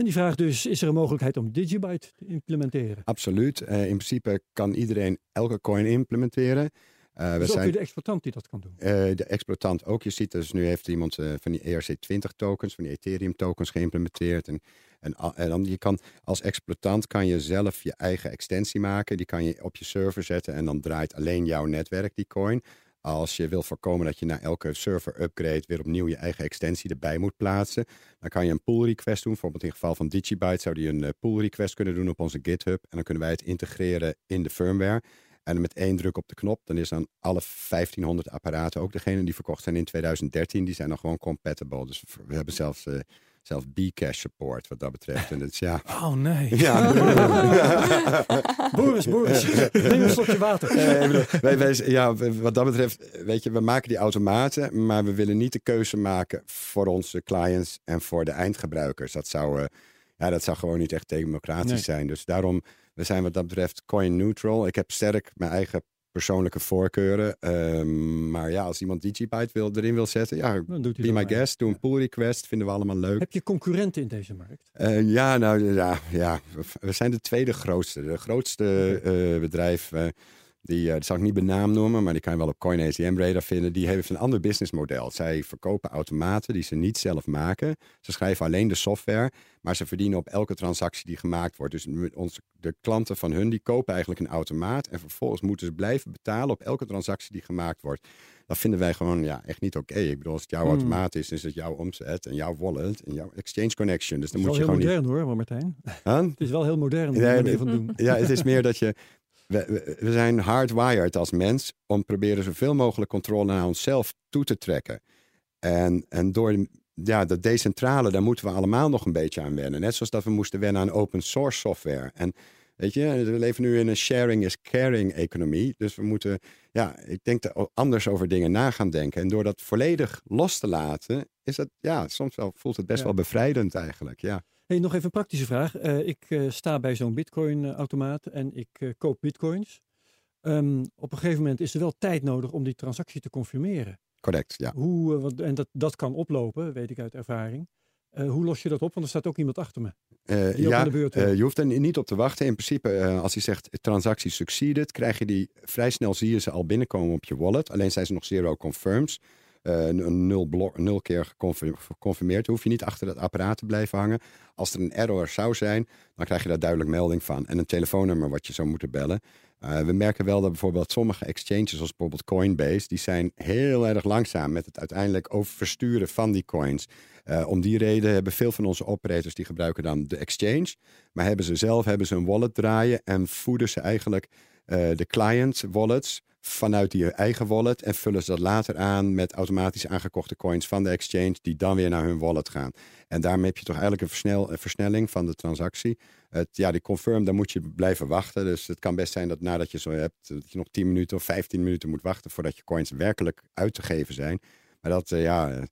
En die vraagt dus, is er een mogelijkheid om Digibyte te implementeren? Absoluut. Uh, in principe kan iedereen elke coin implementeren. Uh, we dus zijn, ook de exploitant die dat kan doen? Uh, de exploitant ook. Je ziet dus nu heeft iemand van die ERC20 tokens, van die Ethereum tokens geïmplementeerd. En, en, en, dan je kan als exploitant kan je zelf je eigen extensie maken. Die kan je op je server zetten en dan draait alleen jouw netwerk die coin. Als je wil voorkomen dat je na elke server upgrade weer opnieuw je eigen extensie erbij moet plaatsen, dan kan je een pull request doen. Bijvoorbeeld in het geval van Digibyte zou die een eh, pull request kunnen doen op onze GitHub. En dan kunnen wij het integreren in de firmware. En met één druk op de knop, dan is dan alle 1500 apparaten, ook degene die verkocht zijn in 2013, die zijn dan gewoon compatible. Dus we hebben zelfs uh, zelfs Bcash support wat dat betreft. En het, ja. <laughs> Oh nee. <laughs> Ja. <laughs> Boris, Boris, neem een slokje water. wij, wij, ja, wat dat betreft, weet je, we maken die automaten, maar we willen niet de keuze maken voor onze clients en voor de eindgebruikers. Dat zou, uh, ja, dat zou gewoon niet echt democratisch zijn. Dus daarom, we zijn wat dat betreft coin neutral. Ik heb sterk mijn eigen persoonlijke voorkeuren. Ehm, maar ja, als iemand Digibyte wil, erin wil zetten, ja, be my guest, doe een pull request, vinden we allemaal leuk. Heb je concurrenten in deze markt? Uh, ja, nou ja, ja, we zijn de tweede grootste. De grootste uh, bedrijf uh, die, uh, dat zal ik niet benaam noemen, maar die kan je wel op CoinATM Radar vinden. Die heeft een ander businessmodel. Zij verkopen automaten die ze niet zelf maken. Ze schrijven alleen de software, maar ze verdienen op elke transactie die gemaakt wordt. Dus onze, de klanten van hun, die kopen eigenlijk een automaat. En vervolgens moeten ze blijven betalen op elke transactie die gemaakt wordt. Dat vinden wij gewoon ja, echt niet oké. Ik bedoel, als het jouw hmm. automaat is, is het jouw omzet en jouw wallet en jouw exchange connection. Dus dan moet je gewoon. Het is wel heel modern hoor, Martijn. Het is wel heel modern. Van doen. <laughs> ja, het is meer dat je we, we, zijn hardwired als mens om proberen zoveel mogelijk controle naar onszelf toe te trekken. En, en door ja, dat decentrale, daar moeten we allemaal nog een beetje aan wennen. Net zoals dat we moesten wennen aan open source software. En weet je, we leven nu in een sharing is caring economie. Dus we moeten, ja, ik denk anders over dingen na gaan denken. En door dat volledig los te laten, is dat, ja, soms wel, voelt het best wel bevrijdend eigenlijk, ja. Hey, nog even een praktische vraag. Uh, ik uh, sta bij zo'n bitcoin-automaat en ik uh, koop bitcoins. Um, op een gegeven moment is er wel tijd nodig om die transactie te confirmeren. Correct, ja. Hoe, wat, en dat, dat kan oplopen, weet ik uit ervaring. hoe los je dat op? Want er staat ook iemand achter me. ja, je hoeft er niet op te wachten. In principe, als hij zegt transactie succeeded, krijg je die vrij snel, zie je ze al binnenkomen op je wallet. Alleen zijn ze nog zero confirms. Uh, nul, nul keer geconfirmeerd. hoef je niet achter het apparaat te blijven hangen. Als er een error zou zijn, dan krijg je daar duidelijk melding van. En een telefoonnummer wat je zou moeten bellen. Uh, we merken wel dat bijvoorbeeld sommige exchanges, zoals bijvoorbeeld Coinbase, die zijn heel erg langzaam met het uiteindelijk overversturen van die coins. Uh, om die reden hebben veel van onze operators die gebruiken dan de exchange. Maar hebben ze zelf hebben ze een wallet draaien en voeden ze eigenlijk de client wallets vanuit die eigen wallet en vullen ze dat later aan met automatisch aangekochte coins van de exchange die dan weer naar hun wallet gaan. En daarmee heb je toch eigenlijk een, versnel, een versnelling van de transactie. Het, ja, die confirm, dan moet je blijven wachten. Dus het kan best zijn dat nadat je zo hebt, dat je nog 10 minuten of 15 minuten moet wachten voordat je coins werkelijk uit te geven zijn. Maar dat, uh, ja,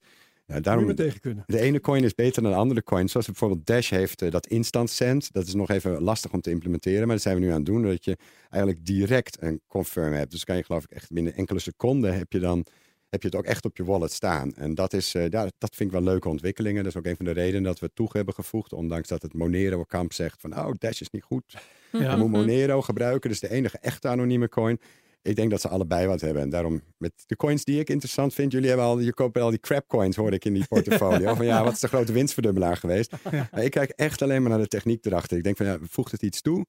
ja, daarom, tegen kunnen. De ene coin is beter dan de andere coin. Zoals bijvoorbeeld Dash heeft uh, dat instant send. Dat is nog even lastig om te implementeren. Maar dat zijn we nu aan het doen. Dat je eigenlijk direct een confirm hebt. Dus kan je geloof ik echt binnen enkele seconden heb je dan heb je het ook echt op je wallet staan. En dat, is, uh, ja, dat vind ik wel leuke ontwikkelingen. Dat is ook een van de redenen dat we het toe hebben gevoegd. Ondanks dat het Monero-kamp zegt van, oh, Dash is niet goed. Ja. Je moet Monero gebruiken. Dus de enige echte anonieme coin. Ik denk dat ze allebei wat hebben. En daarom, met de coins die ik interessant vind, jullie hebben al, je koopt al die crap coins, hoorde ik in die portfolio. <laughs> van ja, wat is de grote winstverdubbelaar geweest? <laughs> Maar ik kijk echt alleen maar naar de techniek erachter. Ik denk van ja, voegt het iets toe?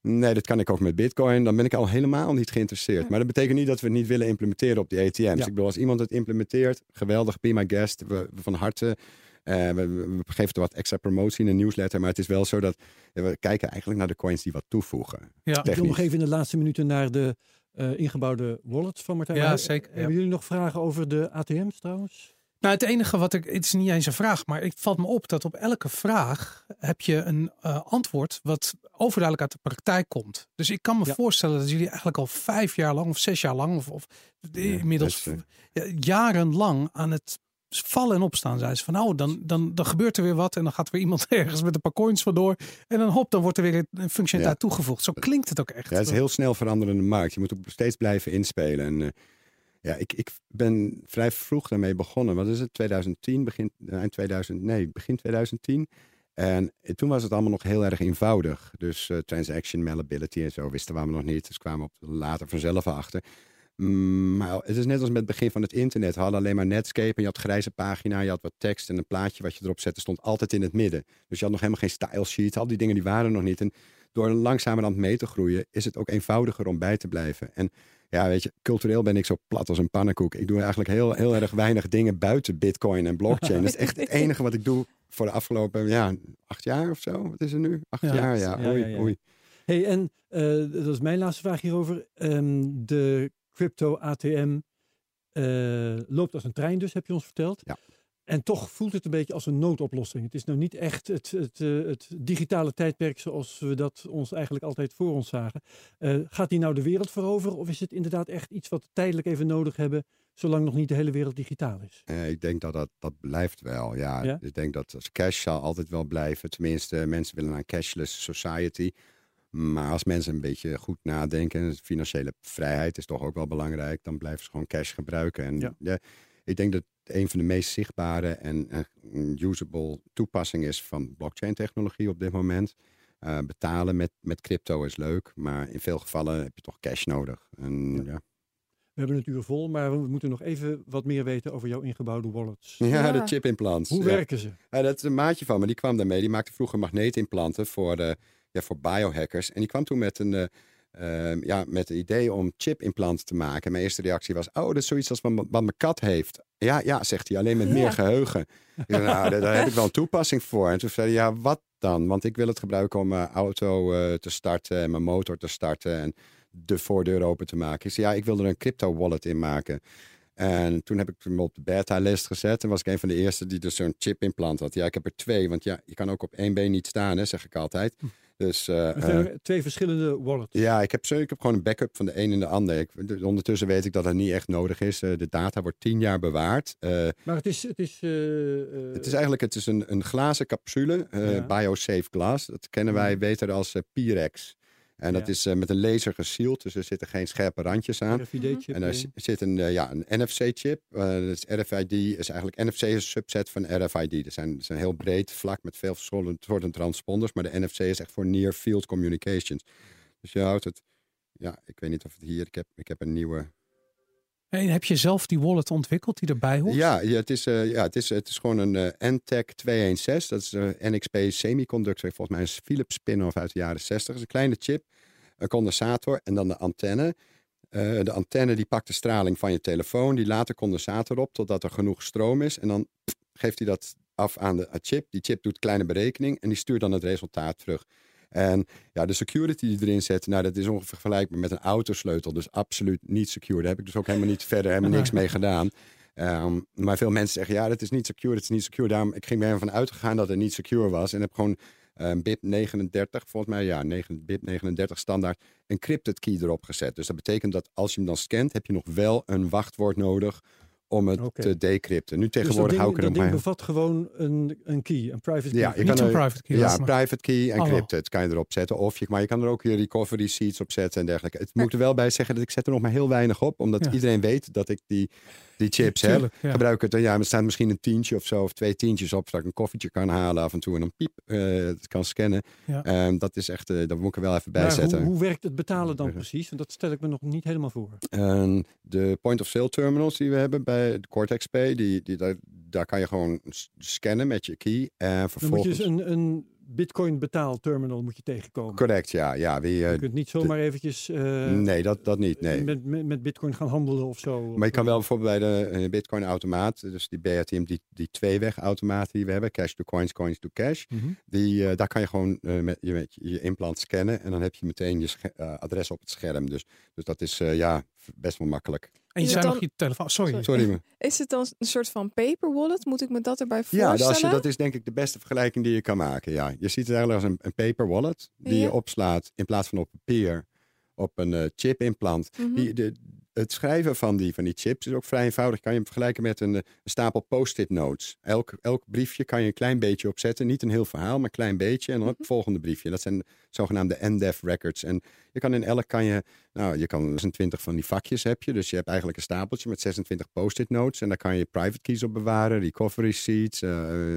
Nee, dat kan ik ook met Bitcoin. Dan ben ik al helemaal niet geïnteresseerd. Maar dat betekent niet dat we het niet willen implementeren op die ATM's. Ik bedoel, als iemand het implementeert, geweldig, be my guest. We, van harte. Uh, we, we, geven er wat extra promotie in een nieuwsletter. Maar het is wel zo dat we kijken eigenlijk naar de coins die wat toevoegen. Ja, ik wil nog even in de laatste minuten naar de uh, ingebouwde wallets van Martijn. Ja, zeker. Hebben jullie nog vragen over de ATM's trouwens? Nou, het enige wat ik, het is niet eens een vraag, maar het valt me op dat op elke vraag heb je een uh, antwoord wat overduidelijk uit de praktijk komt. Dus ik kan me voorstellen dat jullie eigenlijk al vijf jaar lang of zes jaar lang of, of inmiddels ja, jarenlang aan het vallen en opstaan. Zei ze van nou, dan, dan, dan gebeurt er weer wat en dan gaat er weer iemand <laughs> ergens met een paar coins vandoor. En dan hop, dan wordt er weer een functionaliteit toegevoegd. Zo klinkt het ook echt. Ja, het is heel snel veranderende markt. Je moet ook steeds blijven inspelen. En uh, ja, ik, ik ben vrij vroeg daarmee begonnen. Wat is het? 2010, begin, eind 2000, nee, begin 2010. En eh, toen was het allemaal nog heel erg eenvoudig. Dus uh, transaction malleability en zo wisten we allemaal nog niet. Dus kwamen we op later vanzelf achter. Mm, maar het is net als met het begin van het internet. We hadden alleen maar Netscape en je had grijze pagina, je had wat tekst en een plaatje wat je erop zette stond altijd in het midden. Dus je had nog helemaal geen style sheet. Al die dingen die waren nog niet. En door langzamerhand mee te groeien is het ook eenvoudiger om bij te blijven. En ja, weet je, cultureel ben ik zo plat als een pannenkoek. Ik doe eigenlijk heel, heel erg weinig dingen buiten bitcoin en blockchain. Dat is echt het enige wat ik doe voor de afgelopen ja, acht jaar of zo. Wat is er nu? Acht jaar, ja. Oei, oei. Hey, en uh, dat is mijn laatste vraag hierover. Um, de crypto ATM uh, loopt als een trein dus, heb je ons verteld. Ja. En toch voelt het een beetje als een noodoplossing. Het is nou niet echt het, het, uh, het digitale tijdperk zoals we dat ons eigenlijk altijd voor ons zagen. Uh, gaat die nou de wereld veroveren of is het inderdaad echt iets wat we tijdelijk even nodig hebben, zolang nog niet de hele wereld digitaal is? Uh, ik denk dat dat, dat blijft wel. Ja. ja. Ik denk dat cash zal altijd wel blijven. Tenminste, mensen willen naar een cashless society. Maar als mensen een beetje goed nadenken, financiële vrijheid is toch ook wel belangrijk, dan blijven ze gewoon cash gebruiken. En ja. ja ik denk dat een van de meest zichtbare en usable toepassingen is van blockchain technologie op dit moment. Uh, betalen met, met crypto is leuk, maar in veel gevallen heb je toch cash nodig. En, ja. ja. We hebben het uur vol, maar we moeten nog even wat meer weten over jouw ingebouwde wallets. Ja, ja. de chip implants. Hoe werken ze? dat is een maatje van me, die kwam daarmee. Die maakte vroeger magneetimplanten voor, de, ja, voor biohackers. En die kwam toen met een, uh, uh, ja, met het idee om chipimplanten te maken. Mijn eerste reactie was, oh, dat is zoiets als wat, wat mijn kat heeft. Ja, ja, zegt hij, alleen met meer geheugen. nou, daar, daar, heb ik wel een toepassing voor. En toen zei hij, ja, wat dan? Want ik wil het gebruiken om mijn auto uh, te starten en mijn motor te starten en de voordeur open te maken. Ik zei, ja, ik wil er een crypto wallet in maken. En toen heb ik hem op de beta-list gezet. En was ik een van de eerste die dus zo'n chip implant had. Ja, ik heb er twee. Want ja, je kan ook op één been niet staan, hè, zeg ik altijd. Dus, uh, twee verschillende wallets. Ja, ik heb, ik heb gewoon een backup van de een en de ander. Ik, ondertussen weet ik dat dat niet echt nodig is. Uh, de data wordt tien jaar bewaard. Uh, maar het is... Het is, het is eigenlijk het is een, een glazen capsule. Ja. BioSafe Glass. Dat kennen wij beter als Pyrex. En dat ja. is uh, met een laser gesield, dus er zitten geen scherpe randjes aan. RFID-chip. En er zit een, uh, ja, een NFC-chip. Uh, dus RFID is eigenlijk NFC is een subset van RFID. Dat zijn, zijn heel breed vlak met veel soorten transponders, maar de NFC is echt voor near field communications. Dus je houdt het, ja, ik weet niet of het hier, ik heb, ik heb een nieuwe. En heb je zelf die wallet ontwikkeld die erbij hoort? Ja, ja, het, is, uh, ja het, is, het is gewoon een uh, NTEC 216. Dat is een NXP Semiconductor. Volgens mij een Philips spin-off uit de jaren 60. Dat is een kleine chip een condensator en dan de antenne. Uh, de antenne die pakt de straling van je telefoon, die laat de condensator op totdat er genoeg stroom is. En dan geeft hij dat af aan de chip. Die chip doet kleine berekening en die stuurt dan het resultaat terug. En ja, de security die erin zet, nou, dat is ongeveer vergelijkbaar met een autosleutel. Dus absoluut niet secure. Daar heb ik dus ook helemaal niet verder helemaal niks mee gedaan. Um, maar veel mensen zeggen, ja, dat is niet secure, dat is niet secure. Daarom, ik ging er van uitgegaan dat het niet secure was. En heb gewoon um, BIP 39, volgens mij, ja, 9, BIP 39 standaard, encrypted key erop gezet. Dus dat betekent dat als je hem dan scant, heb je nog wel een wachtwoord nodig om het okay. te decrypten. Nu tegenwoordig dus hou ik er dat ding bevat gewoon een, een key, een private key. Ja, je kan er, een private key. Ja, een private key, encrypted kan je erop zetten. Of je, maar je kan er ook je recovery seeds op zetten en dergelijke. Het moet er wel bij zeggen dat ik zet er nog maar heel weinig op, omdat ja. iedereen weet dat ik die, die chips ja, heb. Ja. Gebruik het, ja, er staat misschien een tientje of zo, of twee tientjes op, zodat ik een koffietje kan halen af en toe en dan piep, uh, het kan scannen. Ja. Um, dat is echt, uh, dat moet ik er wel even bij maar zetten. Hoe, hoe, werkt het betalen dan precies? Want dat stel ik me nog niet helemaal voor. Um, de point-of-sale terminals die we hebben bij de Cortex Pay, die, die, daar, daar kan je gewoon scannen met je key. En vervolgens... Dan moet je dus een, een bitcoin betaalterminal moet je tegenkomen. Correct, ja. ja wie, je kunt niet zomaar de, eventjes... Uh, nee, dat, dat niet, nee. Met, met, met, bitcoin gaan handelen of zo. Maar je kan wel bijvoorbeeld bij de uh, bitcoin automaat, dus die BATM, die, die tweeweg automaat die we hebben, cash to coins, coins to cash, Mhm. mm -hmm. die, daar kan je gewoon met, je, met je implant scannen en dan heb je meteen je adres op het scherm. Dus, dus dat is ja, best wel makkelijk. En je zei nog je telefoon. Sorry. Sorry. Sorry. <laughs> Is het dan een soort van paper wallet? Moet ik me dat erbij voorstellen? Ja, dat is, dat is denk ik de beste vergelijking die je kan maken. Ja. Je ziet het eigenlijk als een, een paper wallet die ja. je opslaat in plaats van op papier op een uh, chip implant. Mhm. Mm -hmm. die, de, het schrijven van die, van die chips is ook vrij eenvoudig. Kan je hem vergelijken met een, een stapel post-it notes. Elk, elk briefje kan je een klein beetje opzetten. Niet een heel verhaal, maar een klein beetje. En dan het Mhm. volgende briefje. Dat zijn zogenaamde NDEF records. En je kan in elk kan je, nou, je kan 26 van die vakjes heb je. Dus je hebt eigenlijk een stapeltje met 26 post-it notes. En daar kan je private keys op bewaren, recovery seeds. Uh,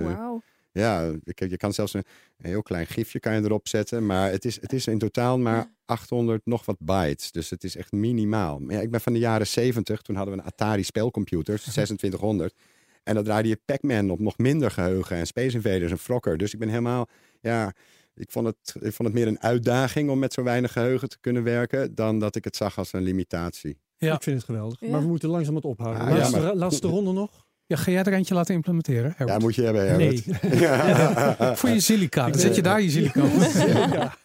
Wauw. Ja, kijk, je kan zelfs een, een heel klein gifje kan je erop zetten. Maar het is, het is in totaal maar 800 nog wat bytes. Dus het is echt minimaal. Maar ja, ik ben van de jaren 70. Toen hadden we een Atari spelcomputer, 2600. <laughs> En dan draaide je Pac-Man op nog minder geheugen. En Space Invaders en Frokker. Dus ik ben helemaal... Ja, ik vond, het, ik vond het meer een uitdaging om met zo weinig geheugen te kunnen werken. Dan dat ik het zag als een limitatie. Ja. Ik vind het geweldig. Ja. Maar we moeten langzaam het ophouden. Ah, ja, laatste, maar- laatste <laughs> ronde nog. Ja, ga jij er eentje laten implementeren? Ja, Herbert? moet je hebben, Nee. Herbert. Ja. <laughs> Voor je silica. Dan zet je daar je silica. <laughs> ja.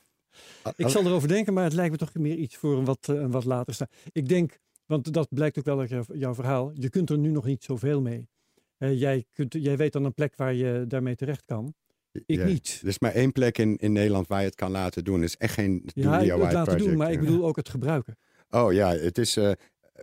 Ik zal erover denken, maar het lijkt me toch meer iets voor een wat, eh, een wat later staan. Ik denk, want dat blijkt ook wel uit jouw, verhaal. Je kunt er nu nog niet zoveel mee. Jij, kunt, jij weet dan een plek waar je daarmee terecht kan. Ik Ja. niet. Er is maar één plek in, in Nederland waar je het kan laten doen. Het is echt geen Ja, ik wil DIY het laten project. doen, maar ik ja. bedoel ook het gebruiken. Oh ja, het is eh,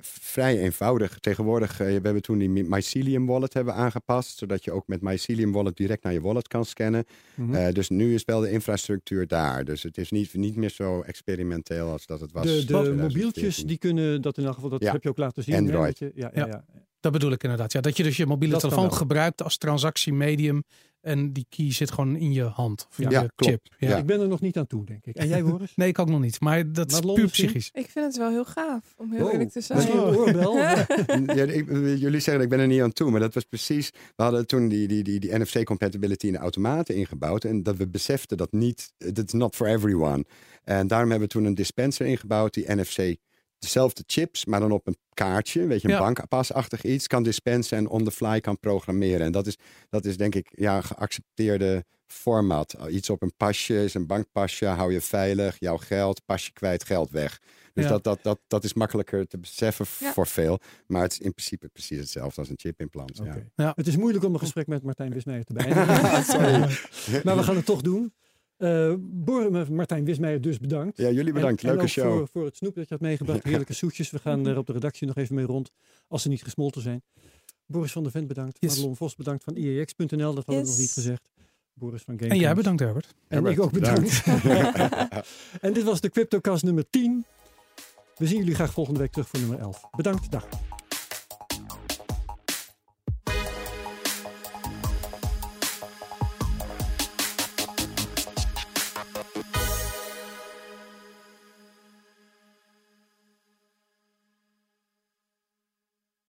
vrij eenvoudig. Tegenwoordig, eh, we hebben toen die Mycelium wallet hebben aangepast, zodat je ook met Mycelium wallet direct naar je wallet kan scannen. Mhm. Eh, dus nu is wel de infrastructuur daar. Dus het is niet, niet meer zo experimenteel als dat het was. de in de 2014. mobieltjes, die kunnen dat in elk geval, dat Ja, heb je ook laten zien. hè, Android. dat je- ja, ja, Ja. ja. Dat bedoel ik inderdaad. Ja, dat je dus je mobiele Dat telefoon gebruikt als transactiemedium. En die key zit gewoon in je hand. Of in Ja, je klopt. chip. Ja. Ja. Ik ben er nog niet aan toe, denk ik. En jij, Boris? <laughs> Nee, ik ook nog niet. Maar dat is puur psychisch. Ik vind het wel heel gaaf, om heel Wow. eerlijk te zijn. Misschien oorbel? <laughs> <laughs> Ja, ik- jullie zeggen ik ben er niet aan toe, maar dat was precies. We hadden toen die, die, die, die NFC-compatibility in de automaten ingebouwd. En dat we beseften dat niet, that's not for everyone. En daarom hebben we toen een dispenser ingebouwd die NFC, dezelfde chips, maar dan op een kaartje, weet je, een Ja. bankpasachtig iets, kan dispensen en on the fly kan programmeren. En dat is, dat is denk ik ja, een geaccepteerde format. Iets op een pasje is een bankpasje, hou je veilig, jouw geld, pasje kwijt, geld weg. Dus Ja. dat, dat, dat, dat is makkelijker te beseffen Ja. voor veel. Maar het is in principe precies hetzelfde als een chipimplant. Ja. Oké. Ja. Het is moeilijk om een gesprek met Martijn Wismeijer te <laughs> beëindigen. Sorry. maar we gaan het toch doen. Eh Bor- Martijn Wismeijer, dus bedankt. Ja, jullie bedankt. En- en Leuke ook show. Voor, voor het snoep dat je had meegebracht. <laughs> Heerlijke soetjes. We gaan er op de redactie nog even mee rond. Als ze niet gesmolten zijn. Boris van der Vent bedankt. Yes. Madelon Vos bedankt van IEX.nl. Dat hadden we nog Yes. niet gezegd. Boris van Game En jij bedankt, Herbert. En ik ook bedankt. <laughs> en dit was de CryptoCast nummer 10. We zien jullie graag volgende week terug voor nummer 11. Bedankt. Dag.